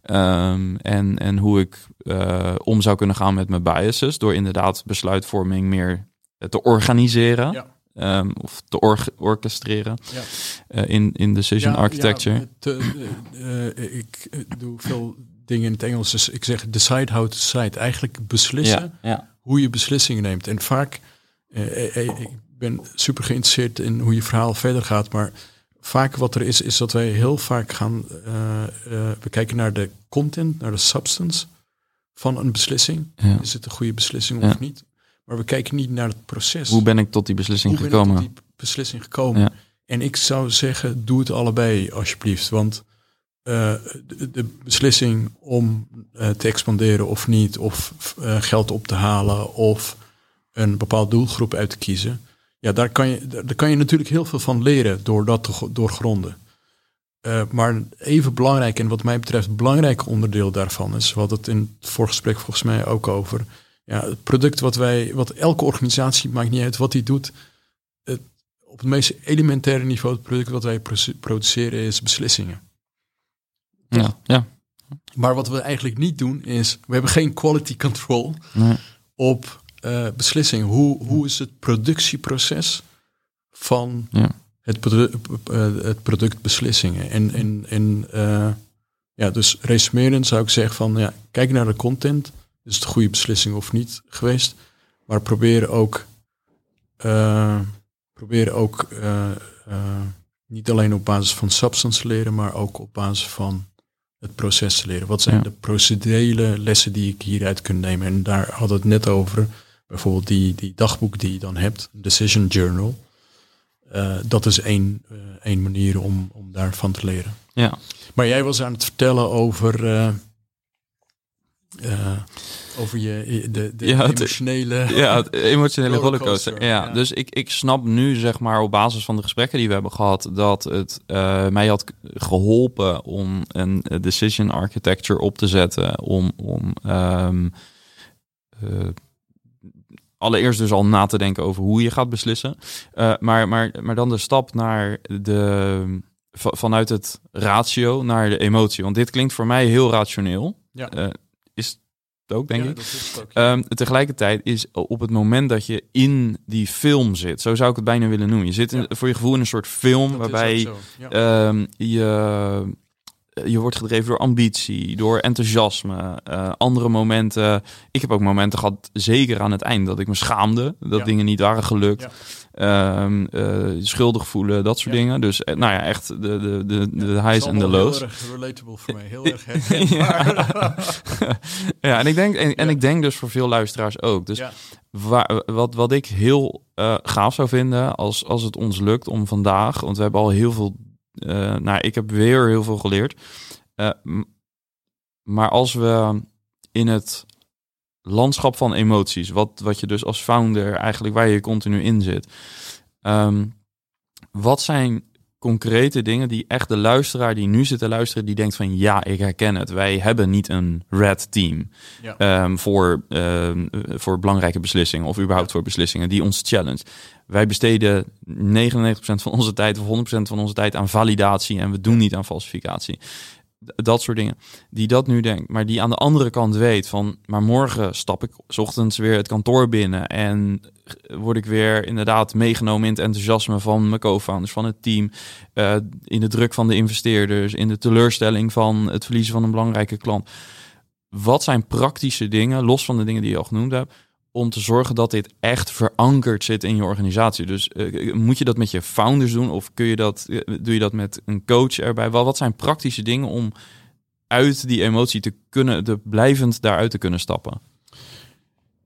En, en hoe ik eh, om zou kunnen gaan met mijn biases. Door inderdaad besluitvorming meer te organiseren. Ja. Ehm, of te org- orchestreren Ja. eh, in, in decision Ja, architecture. eh, eh, ik doe veel dingen in het Engels. Dus ik zeg decide how to decide. Eigenlijk beslissen ja. hoe je beslissingen neemt. En vaak, ik ben super geïnteresseerd in hoe je verhaal verder gaat. Maar vaak wat er is, is dat wij heel vaak gaan eh, eh, we kijken naar de content, naar de substance van een beslissing. Ja. Is het een goede beslissing Ja. of niet? Maar we kijken niet naar het proces. Hoe ben ik tot die beslissing Hoe ben ik gekomen? tot die beslissing gekomen? Ja. En ik zou zeggen, doe het allebei alsjeblieft. Want eh, de, de beslissing om eh, te expanderen of niet, of eh, geld op te halen, of een bepaald doelgroep uit te kiezen. Ja, daar kan je, daar, kan je natuurlijk heel veel van leren door dat te doorgronden. Maar even belangrijk, en wat mij betreft belangrijk onderdeel daarvan is, wat het in het voorgesprek volgens mij ook over. Ja, het product wat wij, wat elke organisatie, maakt niet uit wat die doet, het, op het meest elementaire niveau, het product wat wij produceren is beslissingen. Ja, ja. Maar wat we eigenlijk niet doen is, we hebben geen quality control Nee. op eh, beslissingen. Hoe, hoe is het productieproces van Ja. het, produ- eh, het product beslissingen? En, en, en eh, ja, dus resumerend zou ik zeggen van, ja, kijk naar de content. Is het een goede beslissing of niet geweest? Maar probeer ook, eh, probeer ook eh, eh, niet alleen op basis van substance leren, maar ook op basis van het proces te leren. Wat zijn Ja. de procedurele lessen die ik hieruit kan nemen? En daar we het net over. Bijvoorbeeld die, die dagboek die je dan hebt, Decision Journal. Dat is één, één manier om, om daarvan te leren. Ja. Maar jij was aan het vertellen over, eh, over je, de, de Ja, het- emotionele... (laughs) Ja, het emotionele Rollercoaster, rollercoaster. Ja, ja. dus ik, ik snap nu, zeg maar, op basis van de gesprekken die we hebben gehad, dat het eh, mij had geholpen om een decision architecture op te zetten. Om, om ehm, eh, allereerst dus al na te denken over hoe je gaat beslissen. Maar, maar, maar dan de stap naar de va- vanuit het ratio naar de emotie. Want dit klinkt voor mij heel rationeel. Ja. Is het ook, denk Ja, ik. het ook. Ehm, tegelijkertijd is op het moment dat je in die film zit, zo zou ik het bijna willen noemen. Je zit in, Ja. voor je gevoel in een soort film Dat waarbij ehm, je, je wordt gedreven door ambitie, door enthousiasme, eh, andere momenten. Ik heb ook momenten gehad, zeker aan het eind, dat ik me schaamde dat Ja. dingen niet waren gelukt. Ehm, eh, schuldig voelen, dat soort Ja. dingen. Dus eh, nou ja, echt de, de, de, de Ja, highs en de lows. Heel erg relatable voor mij. Heel (laughs) erg herkenbaar. (laughs) ja, en ik denk, en, en ik denk dus voor veel luisteraars ook. Dus. Waar, wat, wat ik heel eh, gaaf zou vinden als, als het ons lukt om vandaag, want we hebben al heel veel, nou, ik heb weer heel veel geleerd. Maar als we in het landschap van emoties, wat, wat je dus als founder eigenlijk waar je continu in zit, ehm, wat zijn concrete dingen die echt de luisteraar die nu zit te luisteren, die denkt van ja, ik herken het. Wij hebben niet een red team Ja. ehm, voor, ehm, eh, voor belangrijke beslissingen of überhaupt voor beslissingen die ons challenge. Wij besteden 99% van onze tijd of 100% van onze tijd aan validatie en we doen niet aan falsificatie. Dat soort dingen. Die dat nu denkt, maar die aan de andere kant weet van, maar morgen stap ik ochtends weer het kantoor binnen en word ik weer inderdaad meegenomen in het enthousiasme van mijn co-founders, van het team, eh, in de druk van de investeerders, in de teleurstelling van het verliezen van een belangrijke klant. Wat zijn praktische dingen, los van de dingen die je al genoemd hebt, om te zorgen dat dit echt verankerd zit in je organisatie? Dus eh, moet je dat met je founders doen of kun je dat, eh, doe je dat met een coach erbij? Wel, wat zijn praktische dingen om uit die emotie te kunnen, de blijvend daaruit te kunnen stappen?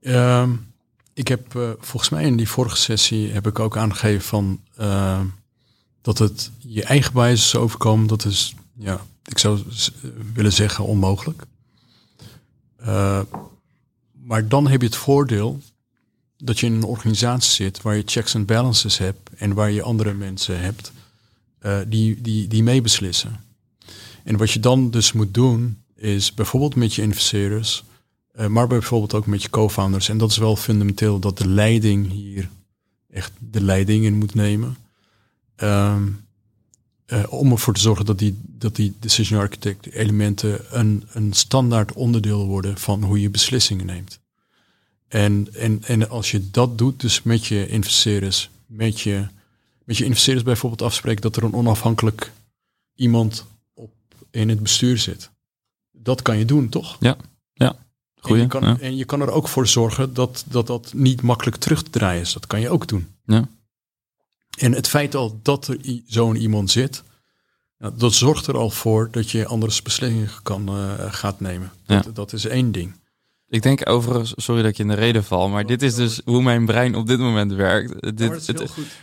Ehm, ik heb eh, volgens mij in die vorige sessie heb ik ook aangegeven van ehm, dat het je eigen bias overkomen, dat is, ja, ik zou willen zeggen onmogelijk. Maar dan heb je het voordeel dat je in een organisatie zit waar je checks en balances hebt en waar je andere mensen hebt eh, die, die, die meebeslissen. En wat je dan dus moet doen is bijvoorbeeld met je investeerders, eh, maar bijvoorbeeld ook met je co-founders. En dat is wel fundamenteel dat de leiding hier echt de leiding in moet nemen. Ehm, eh, om ervoor te zorgen dat die, dat die decision architect elementen een, een standaard onderdeel worden van hoe je beslissingen neemt. En, en, en als je dat doet, dus met je investeerders, met je, met je investeerders bijvoorbeeld afspreken dat er een onafhankelijk iemand op, in het bestuur zit. Dat kan je doen, toch? Ja, ja. En Goeie. je, kan, ja. en je kan er ook voor zorgen dat, dat dat niet makkelijk terug te draaien is. Dat kan je ook doen. Ja. En het feit al dat er zo'n iemand zit, nou, dat zorgt er al voor dat je andere beslissingen kan, eh, gaat nemen. Dat, dat is één ding. Ik denk overigens, sorry dat ik je in de reden val, maar dit is dus hoe mijn brein op dit moment werkt. Dit,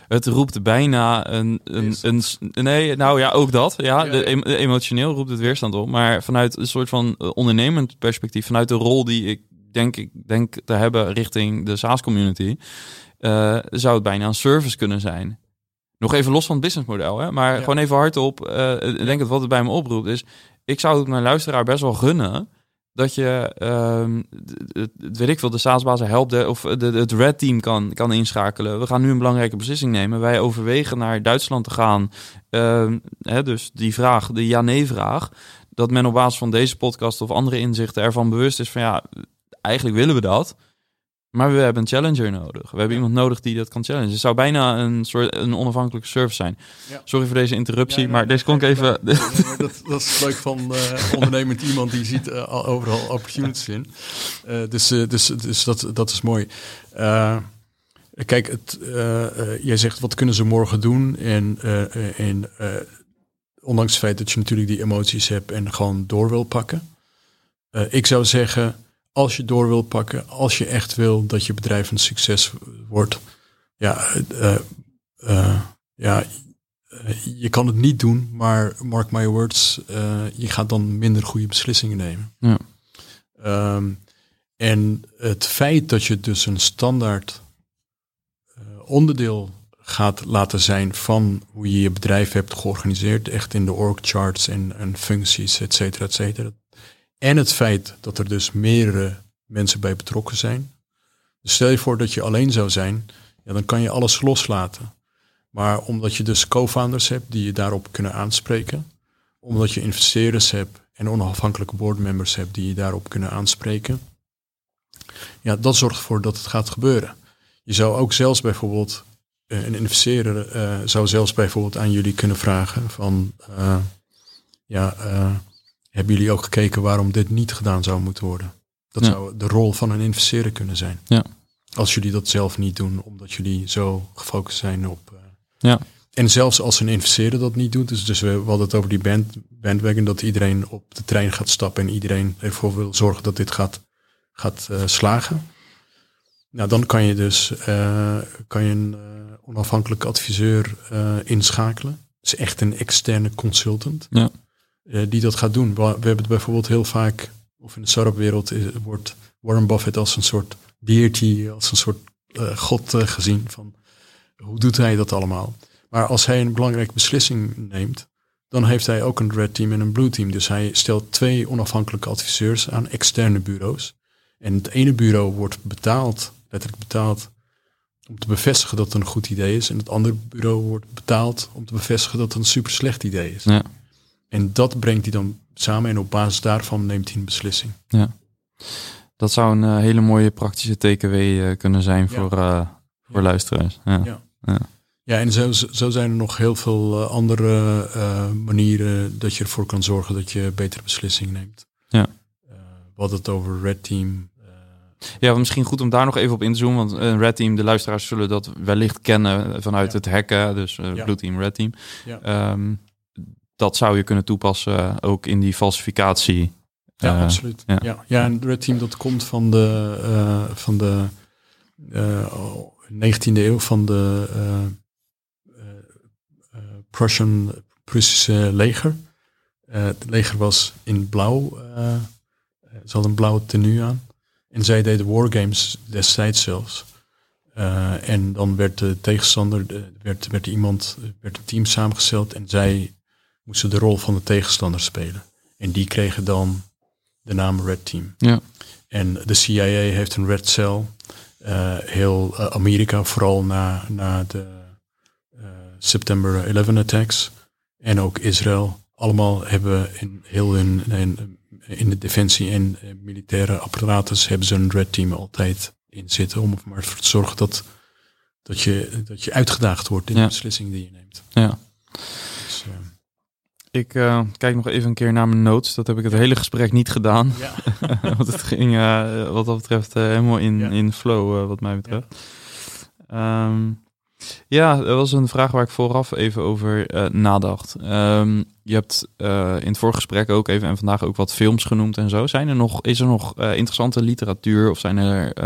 het, roept bijna een, een, een, Nee, nou ja, ook dat. Ja, Ja, de, ja. em- emotioneel roept het weerstand op. Maar vanuit een soort van eh, ondernemend perspectief, vanuit de rol die ik denk, ik denk te hebben richting de SaaS-community, eh, zou het bijna een service kunnen zijn. Nog even los van het businessmodel, hè? maar Ja. gewoon even hardop. eh ik denk dat wat het bij me oproept is, ik zou het mijn luisteraar best wel gunnen dat je, d- weet ik veel, de SaaS-bazen helpt of de, het Red Team kan, kan inschakelen. We gaan nu een belangrijke beslissing nemen. Wij overwegen naar Duitsland te gaan. Ehm, hè, dus die vraag, de ja-nee-vraag, dat men op basis van deze podcast of andere inzichten ervan bewust is van ja, eigenlijk willen we dat. Maar we hebben een challenger nodig. We hebben iemand nodig die dat kan challengen. Het zou bijna een soort een onafhankelijke service zijn. Ja. Sorry voor deze interruptie, Ja, maar deze klonk nee, even. dat, dat is leuk van eh ondernemend iemand die ziet eh, al- overal opportunities in. Eh, dus dus, dus dat, dat is mooi. Kijk, het, jij zegt wat kunnen ze morgen doen? En, en ondanks het feit dat je natuurlijk die emoties hebt en gewoon door wil pakken. Ik zou zeggen, als je door wil pakken, als je echt wil dat je bedrijf een succes wordt, ja, eh, eh, ja eh, je kan het niet doen, maar mark my words, je gaat dan minder goede beslissingen nemen. Ja. Ehm, en het feit dat je dus een standaard onderdeel gaat laten zijn van hoe je je bedrijf hebt georganiseerd, echt in de org charts en, en functies, et cetera, et cetera. En het feit dat er dus meerdere mensen bij betrokken zijn. Dus stel je voor dat je alleen zou zijn, ja, dan kan je alles loslaten. Maar omdat je dus co-founders hebt die je daarop kunnen aanspreken, omdat je investeerders hebt en onafhankelijke boardmembers hebt die je daarop kunnen aanspreken, ja, dat zorgt ervoor dat het gaat gebeuren. Je zou ook zelfs bijvoorbeeld, eh, een investeerder eh, zou zelfs bijvoorbeeld aan jullie kunnen vragen van, eh, ja, hebben jullie ook gekeken waarom dit niet gedaan zou moeten worden? Dat Ja. zou de rol van een investeerder kunnen zijn. Ja. Als jullie dat zelf niet doen, omdat jullie zo gefocust zijn op. eh, Ja. En zelfs als een investeerder dat niet doet, dus, dus we, we hadden het over die band, bandwagon, dat iedereen op de trein gaat stappen en iedereen ervoor wil zorgen dat dit gaat, gaat eh, slagen. Nou, dan kan je dus eh, kan je een onafhankelijke adviseur inschakelen. Dus echt een externe consultant Ja. Eh, die dat gaat doen. We, hebben het bijvoorbeeld heel vaak, of in de start-up wereld is- wordt Warren Buffett als een soort deity, als een soort eh, god eh, gezien. Van, hoe doet hij dat allemaal? Maar als hij een belangrijke beslissing neemt, dan heeft hij ook een red team en een blue team. Dus hij stelt twee onafhankelijke adviseurs aan externe bureaus. En het ene bureau wordt betaald, letterlijk betaald, om te bevestigen dat het een goed idee is. En het andere bureau wordt betaald om te bevestigen dat het een super slecht idee is. Ja. En dat brengt hij dan samen en op basis daarvan neemt hij een beslissing. Dat zou een eh, hele mooie praktische TKW eh, kunnen zijn voor, eh, voor Ja. luisteraars. Ja. Ja. Ja. Ja, en zo, zo zijn er nog heel veel andere manieren dat je ervoor kan zorgen dat je betere beslissingen neemt. Ja. We hadden het over Red Team, Ja, misschien goed om daar nog even op in te zoomen. Want een Red Team, de luisteraars zullen dat wellicht kennen vanuit Ja. het hacken. Dus Ja. Blue Team, Red Team. Ja. Ehm, dat zou je kunnen toepassen ook in die falsificatie. Ja, Eh, absoluut. ja. Ja. Ja. en Red Team dat komt van de, eh, van de eh, oh, 19e eeuw van de eh, eh, eh, Prussian Prussische leger. Eh, het leger was in blauw. eh, eh, ze hadden een blauwe tenue aan. En zij deden wargames destijds zelfs. Eh, en dan werd de tegenstander, de- werd, werd iemand, werd een team samengesteld en zij moesten de rol van de tegenstander spelen. En die kregen dan de naam Red Team. Ja. En de CIA heeft een Red Cell. Eh, heel eh, Amerika, vooral na, na de eh, September 11 attacks. En ook Israël. Allemaal hebben in heel hun, in, in de defensie en militaire apparatus hebben ze een Red Team altijd in zitten. Om maar te zorgen dat, dat, je, dat je uitgedaagd wordt in Ja. de beslissing die je neemt. Ja. Ik eh, kijk nog even een keer naar mijn notes. Dat heb ik het hele gesprek niet gedaan. ja. (laughs) Want het ging eh, wat dat betreft eh, helemaal in, Ja. in flow, wat mij betreft. Ehm, ja, er was een vraag waar ik vooraf even over nadacht. Ehm, je hebt in het vorige gesprek ook even en vandaag ook wat films genoemd en zo. Zijn er nog, is er nog interessante literatuur of zijn er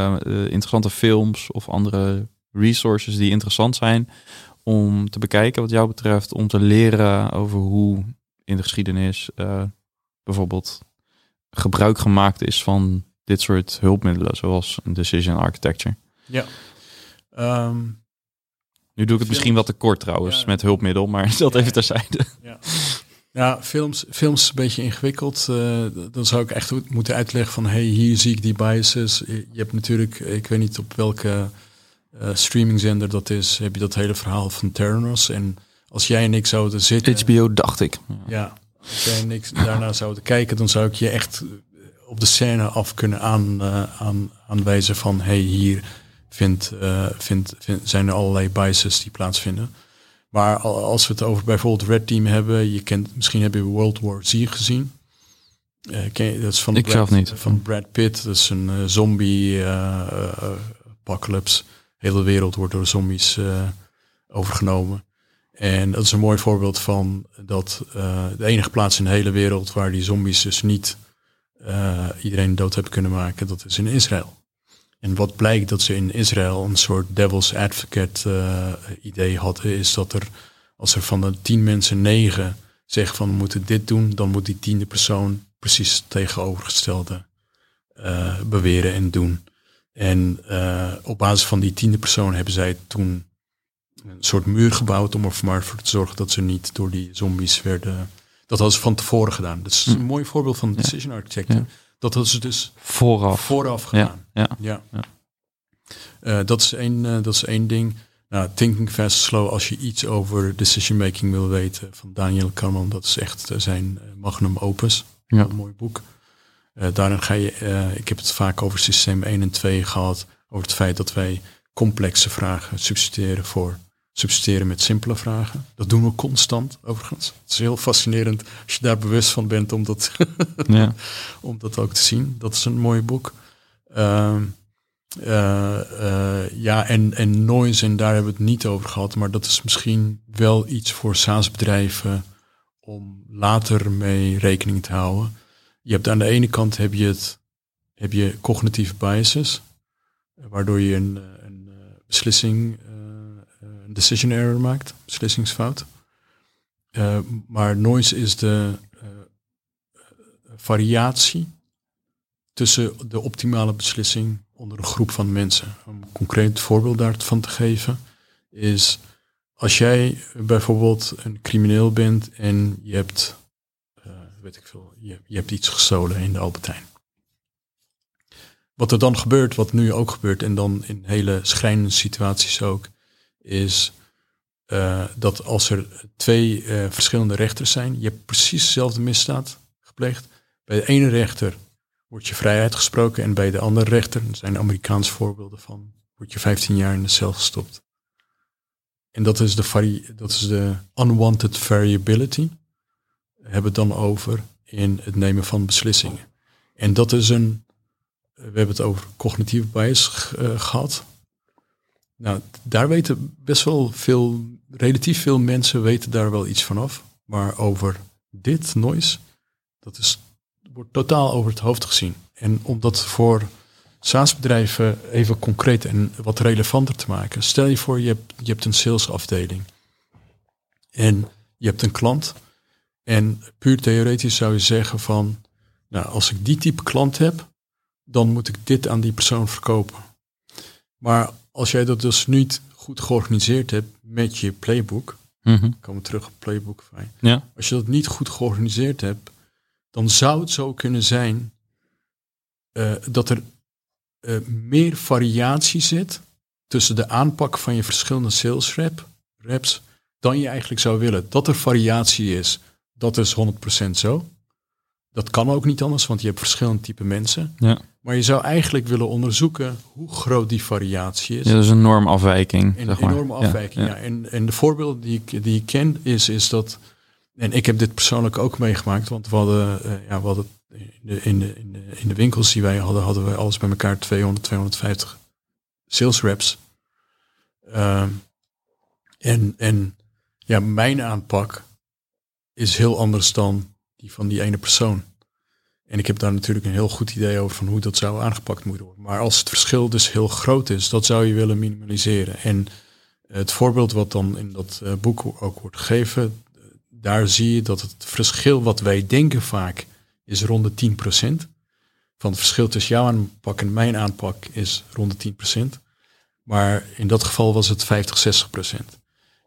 interessante films of andere resources die interessant zijn om te bekijken wat jou betreft, om te leren over hoe in de geschiedenis eh, bijvoorbeeld gebruik gemaakt is van dit soort hulpmiddelen, zoals een decision architecture. Ehm, Nu doe ik het misschien wat te kort trouwens Ja. met hulpmiddel, maar (laughs) dat Ja. even terzijde. Ja, films, films een beetje ingewikkeld. Eh, dan zou ik echt moeten uitleggen van... hey, hier zie ik die biases. Je hebt natuurlijk, ik weet niet op welke eh, streamingzender dat is... heb je dat hele verhaal van Theranos. En als jij en ik zouden zitten... HBO dacht ik. Ja, als jij en ik daarna zouden kijken... dan zou ik je echt op de scène af kunnen aan, eh, aan, aanwijzen van... hey, hier vindt, eh, vindt, vind, zijn er allerlei biases die plaatsvinden... Maar al- als we het over bijvoorbeeld Red Team hebben, je kent, misschien heb je World War Z gezien. Eh, ken je, dat is van Ik Brad, zelf niet. Van Brad Pitt. Dat is een eh, zombie eh, eh, apocalypse. De hele wereld wordt door zombies eh, overgenomen. En dat is een mooi voorbeeld van dat eh, de enige plaats in de hele wereld waar die zombies dus niet eh, iedereen dood hebben kunnen maken, dat is in Israël. En wat blijkt dat ze in Israël een soort devil's advocate eh, idee hadden, is dat er als er van de tien mensen negen zeggen van we moeten dit doen, dan moet die tiende persoon precies het tegenovergestelde beweren en doen. En op basis van die tiende persoon hebben zij toen een soort muur gebouwd om er maar voor te zorgen dat ze niet door die zombies werden. Dat hadden ze van tevoren gedaan. Dat is een mooi voorbeeld van decision architecture. Ja. Dat hadden ze dus Vooraf. vooraf gedaan. ja. Ja. Ja. Eh, dat, is één, eh, dat is één ding. Nou, Thinking Fast Slow, als je iets over decision making wil weten van Daniel Kahneman, dat is echt eh, zijn magnum opus. Ja. Een mooi boek. Daarin ga je, ik heb het vaak over systeem 1 en 2 gehad, over het feit dat wij complexe vragen substitueren voor substitueren met simpele vragen. Dat doen we constant, overigens. Het is heel fascinerend als je daar bewust van bent om dat (laughs) Ja. om dat ook te zien. Dat is een mooi boek. Ehm, eh, eh, ja, en, en noise, en daar hebben we het niet over gehad, maar dat is misschien wel iets voor SaaS-bedrijven om later mee rekening te houden. Je hebt aan de ene kant heb je, het, heb je cognitieve biases, waardoor je een, een eh, beslissing, decision error maakt, beslissingsfout. Eh, maar noise is de eh, variatie tussen de optimale beslissing onder een groep van mensen. Om een concreet voorbeeld daarvan te geven is als jij bijvoorbeeld een crimineel bent en je hebt, eh, weet ik veel, je, je hebt iets gestolen in de Albertijn. Wat er dan gebeurt, wat nu ook gebeurt en dan in hele schrijnende situaties ook, is eh, dat als er twee eh, verschillende rechters zijn, je hebt precies dezelfde misdaad gepleegd. Bij de ene rechter wordt je vrijheid gesproken en bij de andere rechter, er zijn Amerikaanse voorbeelden van, wordt je 15 jaar in de cel gestopt. En dat is de, vari dat is de unwanted variability. We hebben het dan over in het nemen van beslissingen. En dat is een, we hebben het over cognitieve bias uh, gehad. Nou, daar weten best wel veel, relatief veel mensen weten daar wel iets vanaf. Maar over dit noise, dat is, wordt totaal over het hoofd gezien. En om dat voor SaaS-bedrijven even concreet en wat relevanter te maken. Stel je voor, je hebt, je hebt een salesafdeling. En je hebt een klant. En puur theoretisch zou je zeggen van, nou, als ik die type klant heb, dan moet ik dit aan die persoon verkopen. Maar als jij dat dus niet goed georganiseerd hebt met je playbook, mm komen we terug op playbook fijn. Ja. Als je dat niet goed georganiseerd hebt, dan zou het zo kunnen zijn uh, dat er uh, meer variatie zit tussen de aanpak van je verschillende sales rep, reps dan je eigenlijk zou willen. Dat er variatie is, dat is 100% zo. Dat kan ook niet anders, want je hebt verschillende type mensen. Ja. Maar je zou eigenlijk willen onderzoeken hoe groot die variatie is. Ja, dat is een normafwijking. Een zeg maar. enorme afwijking, ja. Ja, En, en de voorbeelden die ik, die ik ken is, is dat... En ik heb dit persoonlijk ook meegemaakt, want we hadden, uh, ja, we hadden in, de, in, de, in, de, in de winkels die wij hadden, hadden we alles bij elkaar 200, 250 sales reps. Uh, en, en ja, mijn aanpak is heel anders dan die van die ene persoon. En ik heb daar natuurlijk een heel goed idee over van hoe dat zou aangepakt moeten worden. Maar als het verschil dus heel groot is, dat zou je willen minimaliseren. En het voorbeeld wat dan in dat uh, boek ook wordt gegeven, daar zie je dat het verschil wat wij denken vaak is rond de 10%. Van het verschil tussen jouw aanpak en mijn aanpak is rond de 10%. Maar in dat geval was het 50, 60%.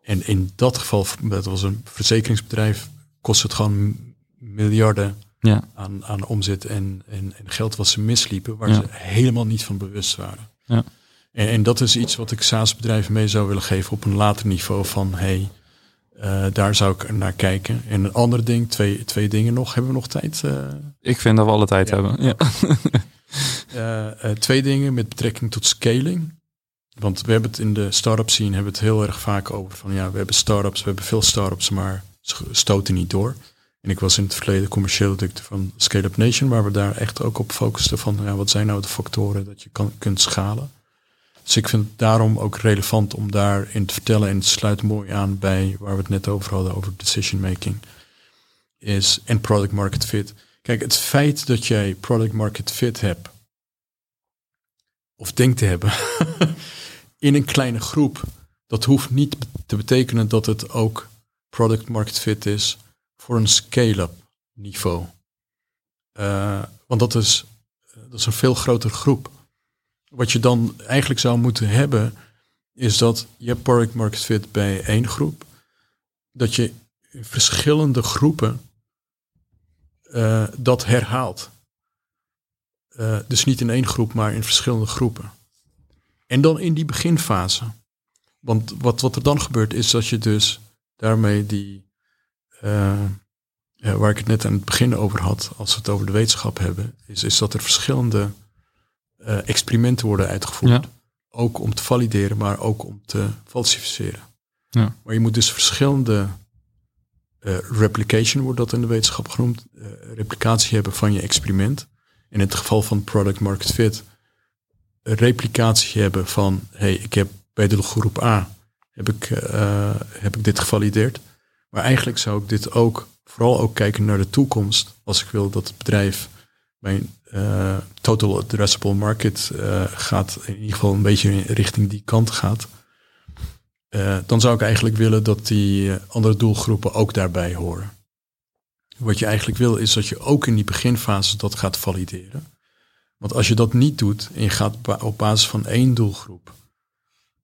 En in dat geval, dat was een verzekeringsbedrijf, kost het gewoon miljarden ja. aan, aan omzet en, en, en geld wat ze misliepen, waar Ja. ze helemaal niet van bewust waren. Ja. En, en dat is iets wat ik SaaS-bedrijven mee zou willen geven op een later niveau van, hey, eh, daar zou ik naar kijken. En een ander ding, twee, twee dingen nog. Hebben we nog tijd? eh? Ik vind dat we alle tijd hebben. Ja. (laughs) Eh, twee dingen met betrekking tot scaling. Want we hebben het in de start-up scene hebben we het heel erg vaak over van ja, we hebben start-ups, we hebben veel start-ups, maar ze stoten niet door. En ik was in het verleden commercieel directeur van Scale Up Nation, waar we daar echt ook op focusten van ja, wat zijn nou de factoren dat je kan, kunt schalen. Dus ik vind het daarom ook relevant om daarin te vertellen en het sluit mooi aan bij waar we het net over hadden, over decision making. Is en product market fit. Kijk, het feit dat jij product market fit hebt, of denkt te hebben, (laughs) in een kleine groep, dat hoeft niet te betekenen dat het ook product market fit is voor een scale-up niveau. Uh, want dat is, dat is een veel grotere groep. Wat je dan eigenlijk zou moeten hebben, is dat je hebt product market fit bij één groep, dat je in verschillende groepen uh, dat herhaalt. Uh, dus niet in één groep, maar in verschillende groepen. En dan in die beginfase. Want wat, wat er dan gebeurt is dat je dus daarmee die, ja, waar ik het net aan het begin over had, als we het over de wetenschap hebben, is, is dat er verschillende uh, experimenten worden uitgevoerd. Ja. Ook om te valideren, maar ook om te falsificeren. Ja. Maar je moet dus verschillende uh, replication, wordt dat in de wetenschap genoemd, uh, replicatie hebben van je experiment. In het geval van product market fit, replicatie hebben van, hey, ik heb bij de groep A heb ik, heb ik dit gevalideerd. Maar eigenlijk zou ik dit ook, vooral ook kijken naar de toekomst, als ik wil dat het bedrijf mijn uh, total addressable market uh, gaat, in ieder geval een beetje richting die kant gaat. Uh, dan zou ik eigenlijk willen dat die andere doelgroepen ook daarbij horen. Wat je eigenlijk wil is dat je ook in die beginfase dat gaat valideren. Want als je dat niet doet en je gaat op basis van één doelgroep,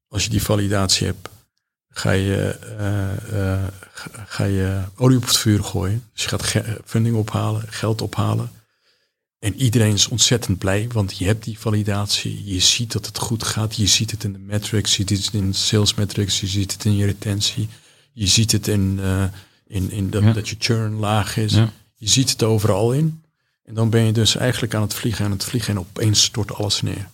als je die validatie hebt, ga je, uh, uh, ga je olie op het vuur gooien. Dus je gaat funding ophalen, geld ophalen. En iedereen is ontzettend blij, want je hebt die validatie. Je ziet dat het goed gaat. Je ziet het in de metrics, je ziet het in de sales metrics, je ziet het in je retentie. Je ziet het in, uh, in, in dat, Ja. dat je churn laag is. Ja. Je ziet het overal in. En dan ben je dus eigenlijk aan het vliegen, aan het vliegen en opeens stort alles neer.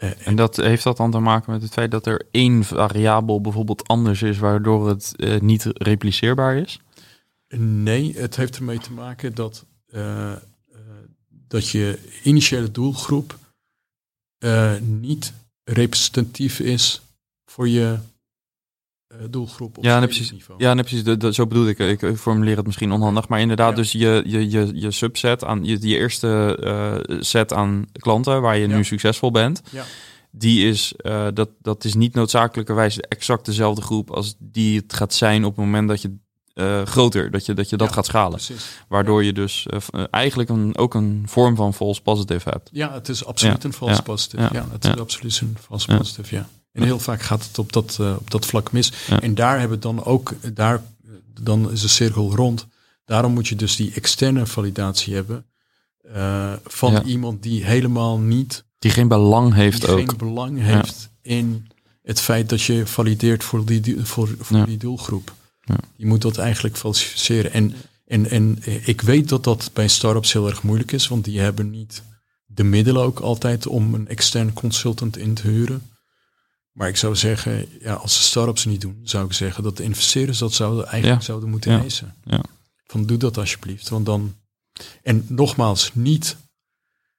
Eh, En dat heeft dat dan te maken met het feit dat er één variabel bijvoorbeeld anders is, waardoor het eh, niet repliceerbaar is? Nee, het heeft ermee te maken dat, uh, dat je initiële doelgroep eh, niet representatief is voor je eh, doelgroep op Ja, nee, precies. niveau. Ja, nee, precies. De, de- zo bedoel ik. Ik eh, formuleer het misschien onhandig. Maar inderdaad, Ja. dus je, je, je, je subset aan je, je eerste eh, set aan klanten waar je Ja. nu succesvol bent. Ja. Die is, eh, dat, dat is niet noodzakelijkerwijs exact dezelfde groep als die het gaat zijn op het moment dat je eh, groter, dat je dat, je dat Ja, gaat schalen. Precies. Waardoor je dus eh, eh, eigenlijk een, ook een vorm van false positive hebt. Ja, het is absoluut Ja, een false ja, positive. Ja, het is absoluut een false positive, ja. En heel vaak gaat het op dat, eh, op dat vlak mis. Ja. En daar hebben we dan ook, daar, dan is de cirkel rond. Daarom moet je dus die externe validatie hebben eh, van Ja. iemand die helemaal niet, Die geen belang heeft die ook. geen belang heeft in het feit dat je valideert voor die, voor, voor die doelgroep. Ja. Je moet dat eigenlijk falsificeren. En, en, en ik weet dat dat bij startups heel erg moeilijk is, want die hebben niet de middelen ook altijd om een extern consultant in te huren. Maar ik zou zeggen, ja, als de startups niet doen, zou ik zeggen dat de investeerders dat zouden eigenlijk Ja. zouden moeten Ja. eisen. Ja. Van doe dat alsjeblieft, want dan. En nogmaals, niet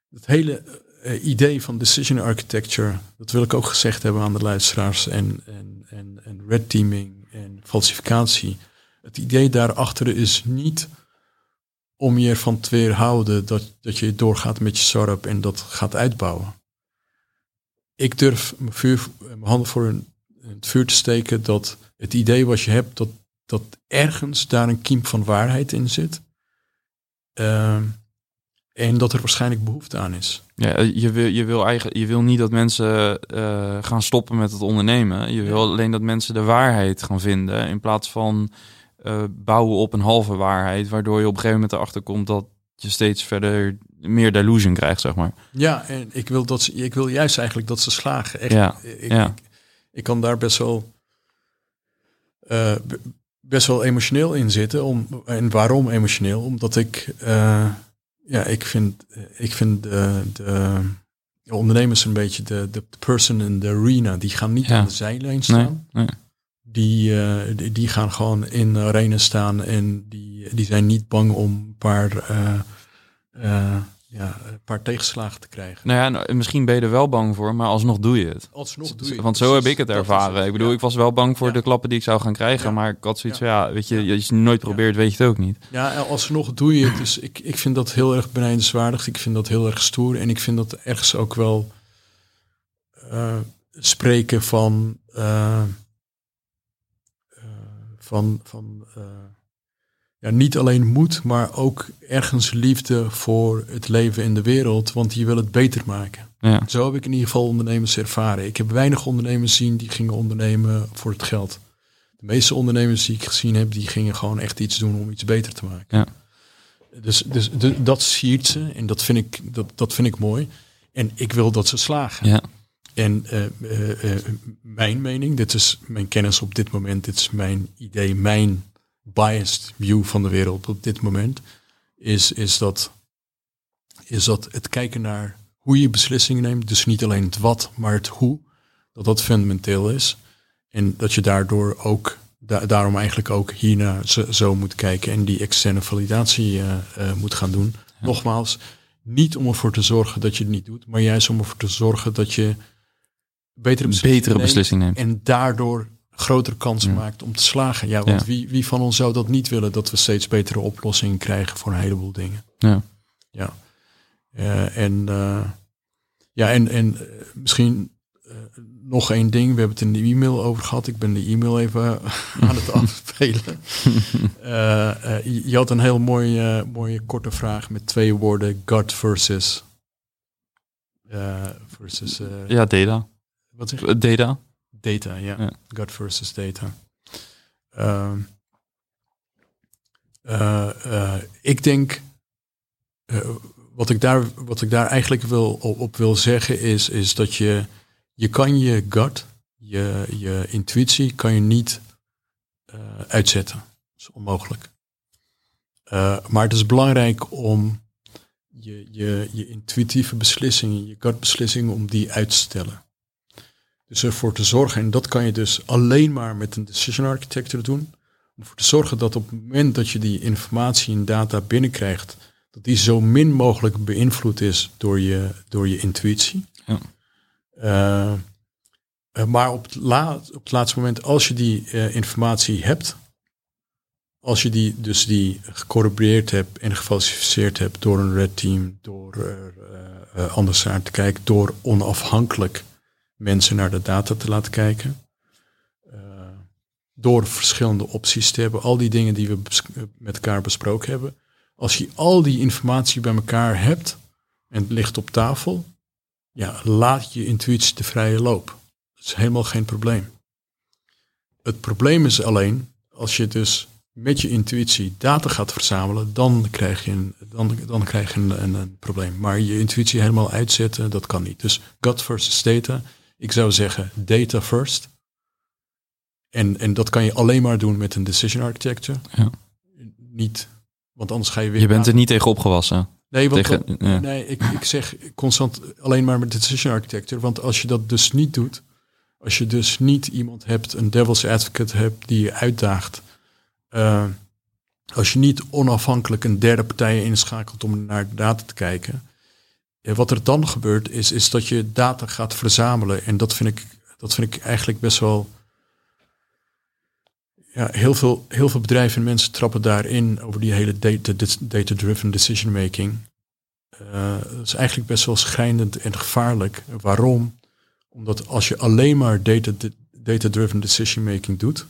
het hele eh, idee van decision architecture, dat wil ik ook gezegd hebben aan de luisteraars, en, en, en, en red teaming en falsificatie. Het idee daarachter is niet om je ervan te weerhouden dat, dat je doorgaat met je startup en dat gaat uitbouwen. Ik durf mijn, vuur, mijn handen voor een, het vuur te steken dat het idee wat je hebt, dat, dat ergens daar een kiem van waarheid in zit. Ehm, en dat er waarschijnlijk behoefte aan is. Ja, je wil, je wil, eigenlijk, je wil niet dat mensen eh, gaan stoppen met het ondernemen. Je wil alleen dat mensen de waarheid gaan vinden. In plaats van eh, bouwen op een halve waarheid. Waardoor je op een gegeven moment erachter komt dat je steeds verder meer delusion krijgt, zeg maar. Ja, en ik wil, dat ze, ik wil juist eigenlijk dat ze slagen. Echt, Ja, ik, ja. ik, ik kan daar best wel, eh, best wel emotioneel in zitten. Om, en waarom emotioneel? Omdat ik, eh, ja, ik vind, ik vind de, de, de ondernemers een beetje de, de person in the arena. Die gaan niet Ja. aan de zijlijn Nee, staan. nee. Die, eh, die, die gaan gewoon in arena staan en die, die zijn niet bang om een paar, eh, eh, ja, een paar tegenslagen te krijgen. Nou ja, nou, misschien ben je er wel bang voor, maar alsnog doe je het. Alsnog doe je Want zo heb ik het ervaren. ik bedoel, ja. ik was wel bang voor Ja. de klappen die ik zou gaan krijgen. Ja. Maar ik had zoiets Ja. van, ja, weet je, als je het nooit probeert, weet je het ook niet. Ja, alsnog doe je het. Dus ik, ik vind dat heel erg benijdenswaardig. Ik vind dat heel erg stoer. En ik vind dat ergens ook wel spreken van, van, van eh, ja, niet alleen moed, maar ook ergens liefde voor het leven in de wereld. Want je wil het beter maken. Ja, Zo heb ik in ieder geval ondernemers ervaren. Ik heb weinig ondernemers zien die gingen ondernemen voor het geld. De meeste ondernemers die ik gezien heb, die gingen gewoon echt iets doen om iets beter te maken. Ja. Dus, dus de- dat siert ze en dat vind, ik, dat, dat vind ik mooi. En ik wil dat ze slagen. ja, En eh, eh, eh, mijn mening, dit is mijn kennis op dit moment, dit is mijn idee, mijn biased view van de wereld op dit moment, is, is, dat, is dat het kijken naar hoe je beslissingen neemt, dus niet alleen het wat, maar het hoe, dat dat fundamenteel is. En dat je daardoor ook, da- daarom eigenlijk ook hiernaar zo, zo moet kijken en die externe validatie moet gaan doen. Nogmaals, niet om ervoor te zorgen dat je het niet doet, maar juist om ervoor te zorgen dat je betere beslissingen betere neemt beslissing neemt. en daardoor grotere kansen Ja. maakt om te slagen. Ja, want Ja. Wie, wie van ons zou dat niet willen, dat we steeds betere oplossingen krijgen voor een heleboel dingen. Ja. Ja. Eh, en eh, ja, en, en eh, misschien nog één ding. We hebben het in de e-mail over gehad. Ik ben de e-mail even (laughs) aan het (laughs) afspelen. Je je had een heel mooie, mooie korte vraag met twee woorden. God versus... versus ja, data. Wat zeg je? Eh, Data. Data, ja. Ja. God versus data. Ehm, eh, eh, ik denk, wat, ik daar, wat ik daar eigenlijk wil, op, op wil zeggen is, is dat je, je kan je gut, je, je intuïtie, kan je niet uitzetten. Dat is onmogelijk. Maar het is belangrijk om je, je, je intuïtieve beslissingen, je gutbeslissingen, om die uit te stellen. Dus ervoor te zorgen, en dat kan je dus alleen maar met een decision architecture doen, om ervoor te zorgen dat op het moment dat je die informatie en data binnenkrijgt, dat die zo min mogelijk beïnvloed is door je, door je intuïtie. Ja. Eh, eh, maar op het, laat, op het laatste moment, als je die eh, informatie hebt, als je die dus die gecorroboreerd hebt en gefalsificeerd hebt door een red team, door eh, anders naar te kijken, door onafhankelijk mensen naar de data te laten kijken, eh, door verschillende opties te hebben, al die dingen die we bes- met elkaar besproken hebben. Als je al die informatie bij elkaar hebt en het ligt op tafel, ja, laat je intuïtie de vrije loop. Dat is helemaal geen probleem. Het probleem is alleen, als je dus met je intuïtie data gaat verzamelen, dan krijg je een, dan, dan krijg je een, een, een probleem. Maar je intuïtie helemaal uitzetten, dat kan niet. Dus gut versus data. Ik zou zeggen data first. En, en dat kan je alleen maar doen met een decision architecture. Ja. Niet, want anders ga je weer... Je bent er niet tegen opgewassen. Nee, want tegen, dan- ja. nee ik, ik zeg constant alleen maar met decision architecture. Want als je dat dus niet doet, als je dus niet iemand hebt, een devil's advocate hebt die je uitdaagt. eh, als je niet onafhankelijk een derde partij inschakelt om naar de data te kijken. Wat er dan gebeurt is, is dat je data gaat verzamelen. En dat vind ik, dat vind ik eigenlijk best wel... Ja, heel veel, heel veel bedrijven en mensen trappen daarin over die hele data- data-driven decision making. Eh, dat is eigenlijk best wel schrijnend en gevaarlijk. Waarom? Omdat als je alleen maar data- data-driven decision making doet,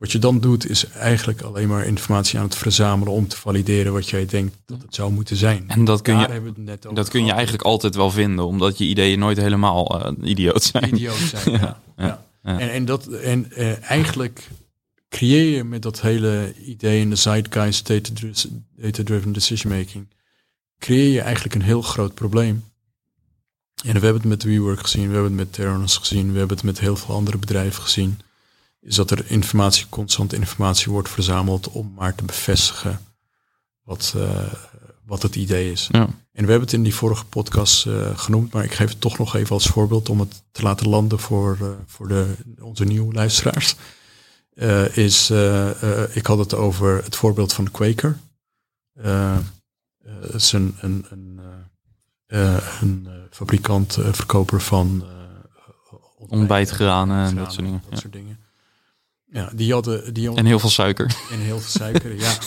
wat je dan doet is eigenlijk alleen maar informatie aan het verzamelen om te valideren wat jij denkt dat het zou moeten zijn. En dat kun, Daar je, hebben we het net over dat kun je eigenlijk altijd wel vinden, omdat je ideeën nooit helemaal eh, idioot zijn. idioot zijn. (laughs) ja. Ja. ja. En, en, dat, en eh, eigenlijk creëer je met dat hele idee in de zeitgeist data- data-driven decision making, creëer je eigenlijk een heel groot probleem. En we hebben het met WeWork gezien, we hebben het met Terranos gezien, we hebben het met heel veel andere bedrijven gezien. Is dat er informatie, constant informatie wordt verzameld om maar te bevestigen wat, eh, wat het idee is. Ja. En we hebben het in die vorige podcast eh, genoemd, maar ik geef het toch nog even als voorbeeld om het te laten landen voor, eh, voor de, onze nieuwe luisteraars. Is, ik had het over het voorbeeld van Quaker. Eh, het is een, een, een, een fabrikant, verkoper van Ontbijtgranen en dat soort dingen. dat Ja. soort dingen. Ja, die hadden, die hadden En heel veel suiker. en heel veel suiker, ja.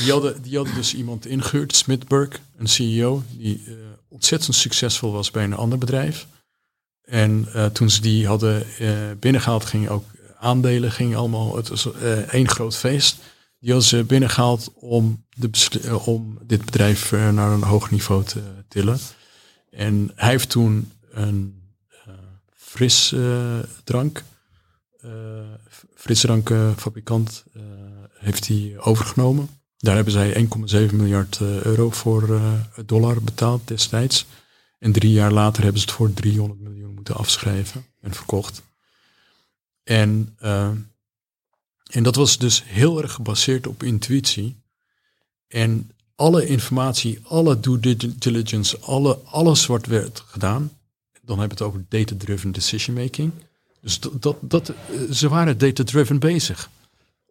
Die hadden, die hadden dus iemand ingehuurd, Smithburg, een CEO, die eh, ontzettend succesvol was bij een ander bedrijf. En eh, toen ze die hadden eh, binnengehaald, gingen ook aandelen, gingen allemaal, het was één groot feest. Die hadden ze binnengehaald om, de, om dit bedrijf naar een hoog niveau te tillen. En hij heeft toen een frisdrank, eh frisdrankfabrikant, eh heeft hij overgenomen. Daar hebben zij 1,7 miljard eh, euro voor eh, dollar betaald destijds. En drie jaar later hebben ze het voor 300 miljoen moeten afschrijven en verkocht. En, eh, en dat was dus heel erg gebaseerd op intuïtie. En alle informatie, alle due diligence, alle, alles wat werd gedaan. Dan hebben we het over data-driven decision making. Dus dat, dat, dat, eh, ze waren data-driven bezig.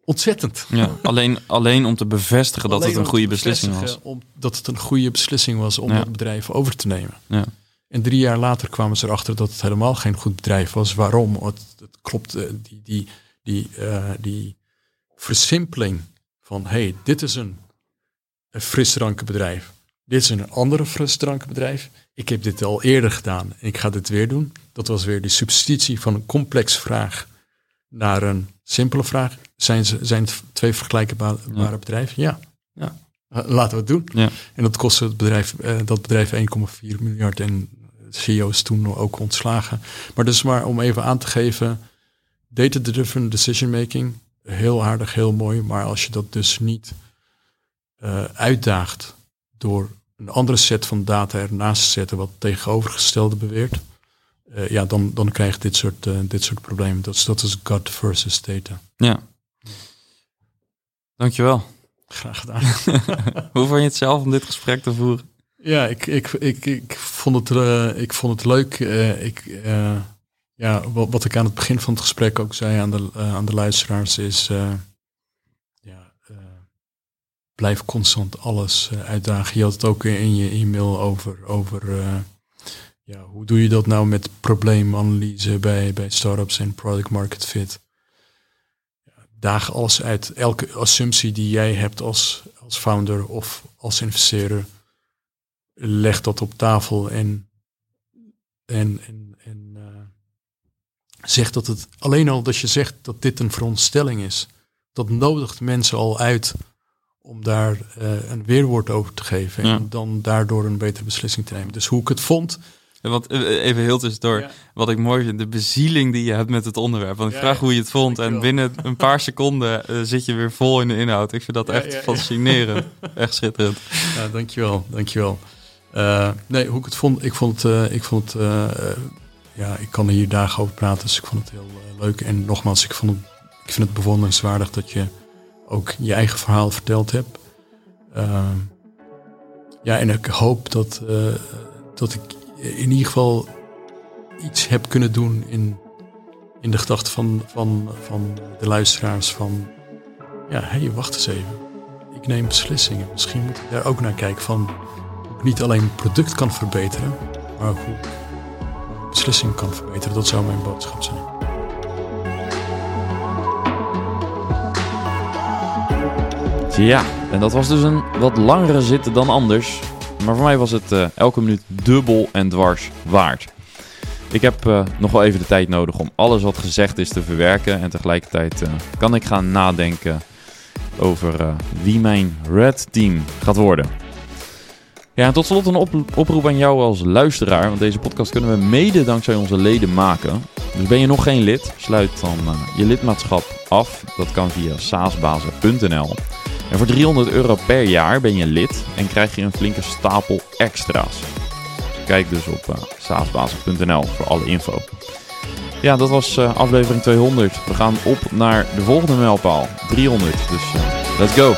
Ontzettend. Ja, alleen, alleen om te bevestigen dat het een goede beslissing was. Om, dat het een goede beslissing was om Ja. het bedrijf over te nemen. Ja. En drie jaar later kwamen ze erachter dat het helemaal geen goed bedrijf was. Waarom? Het, het klopt, eh, die, die, die, eh, die versimpeling van hey, dit is een, een frisdrankenbedrijf. Dit is een andere frisdrankenbedrijf. Ik heb dit al eerder gedaan en ik ga dit weer doen. Dat was weer die substitutie van een complexe vraag naar een simpele vraag. Zijn, ze, zijn het twee vergelijkbare Ja. bedrijven? Ja. ja. Eh, Laten we het doen. Ja. En dat kostte het bedrijf, eh, dat bedrijf 1,4 miljard en CEO's toen ook ontslagen. Maar dus maar om even aan te geven, data-driven decision making, heel aardig, heel mooi. Maar als je dat dus niet eh, uitdaagt door een andere set van data ernaast te zetten, wat tegenovergestelde beweert, eh, ja, dan, dan krijg je dit soort, eh, dit soort problemen. Dat is, dat is gut versus data. Ja. Dankjewel. Graag gedaan. (laughs) Hoe vond je het zelf om dit gesprek te voeren? Ja, ik, ik, ik, ik, vond, het, eh, ik vond het leuk. Ik, ja, wat, wat ik aan het begin van het gesprek ook zei aan de, aan de luisteraars is... eh, eh, blijf constant alles uh, uitdagen. Je had het ook in je e-mail over, over uh, ja, hoe doe je dat nou met probleemanalyse bij, bij startups en product market fit. Daag alles uit. Elke assumptie die jij hebt als, als founder of als investeerder, leg dat op tafel en, en, en, en uh, zeg dat het alleen al dat je zegt dat dit een veronderstelling is. Dat nodigt mensen al uit om daar uh, een weerwoord over te geven. En dan daardoor een betere beslissing te nemen. Dus hoe ik het vond. Want even heel tussendoor, ja. wat ik mooi vind, de bezieling die je hebt met het onderwerp. Want ik vraag hoe je het vond en binnen een paar (laughs) seconden uh, zit je weer vol in de inhoud. Ik vind dat echt fascinerend. (laughs) echt schitterend. Ja, dankjewel, dankjewel. Uh, nee, hoe ik het vond, ik vond het, ik vond het, ja, ik kan er hier dagen over praten, dus ik vond het heel leuk. En nogmaals, ik, vond het, ik vind het bewonderenswaardig dat je ook je eigen verhaal verteld hebt. Uh, ja, en ik hoop dat, uh, dat ik in ieder geval iets heb kunnen doen in, in de gedachte van, van, van de luisteraars van, ja, hé, hey, wacht eens even. Ik neem beslissingen. Misschien moet ik daar ook naar kijken van hoe ik niet alleen het product kan verbeteren, maar hoe ik beslissingen kan verbeteren. Dat zou mijn boodschap zijn. Ja, en dat was dus een wat langere zitten dan anders. Maar voor mij was het uh, elke minuut dubbel en dwars waard. Ik heb uh, nog wel even de tijd nodig om alles wat gezegd is te verwerken. En tegelijkertijd uh, kan ik gaan nadenken over wie mijn Red Team gaat worden. Ja, en tot slot een op oproep aan jou als luisteraar. Want deze podcast kunnen we mede dankzij onze leden maken. Dus ben je nog geen lid, sluit dan je lidmaatschap af. Dat kan via saasbazen.nl. En voor 300 euro per jaar ben je lid en krijg je een flinke stapel extra's. Kijk dus op uh, saasbasis.nl voor alle info. Ja, dat was uh, aflevering 200. We gaan op naar de volgende mijlpaal, 300. Dus uh, let's go!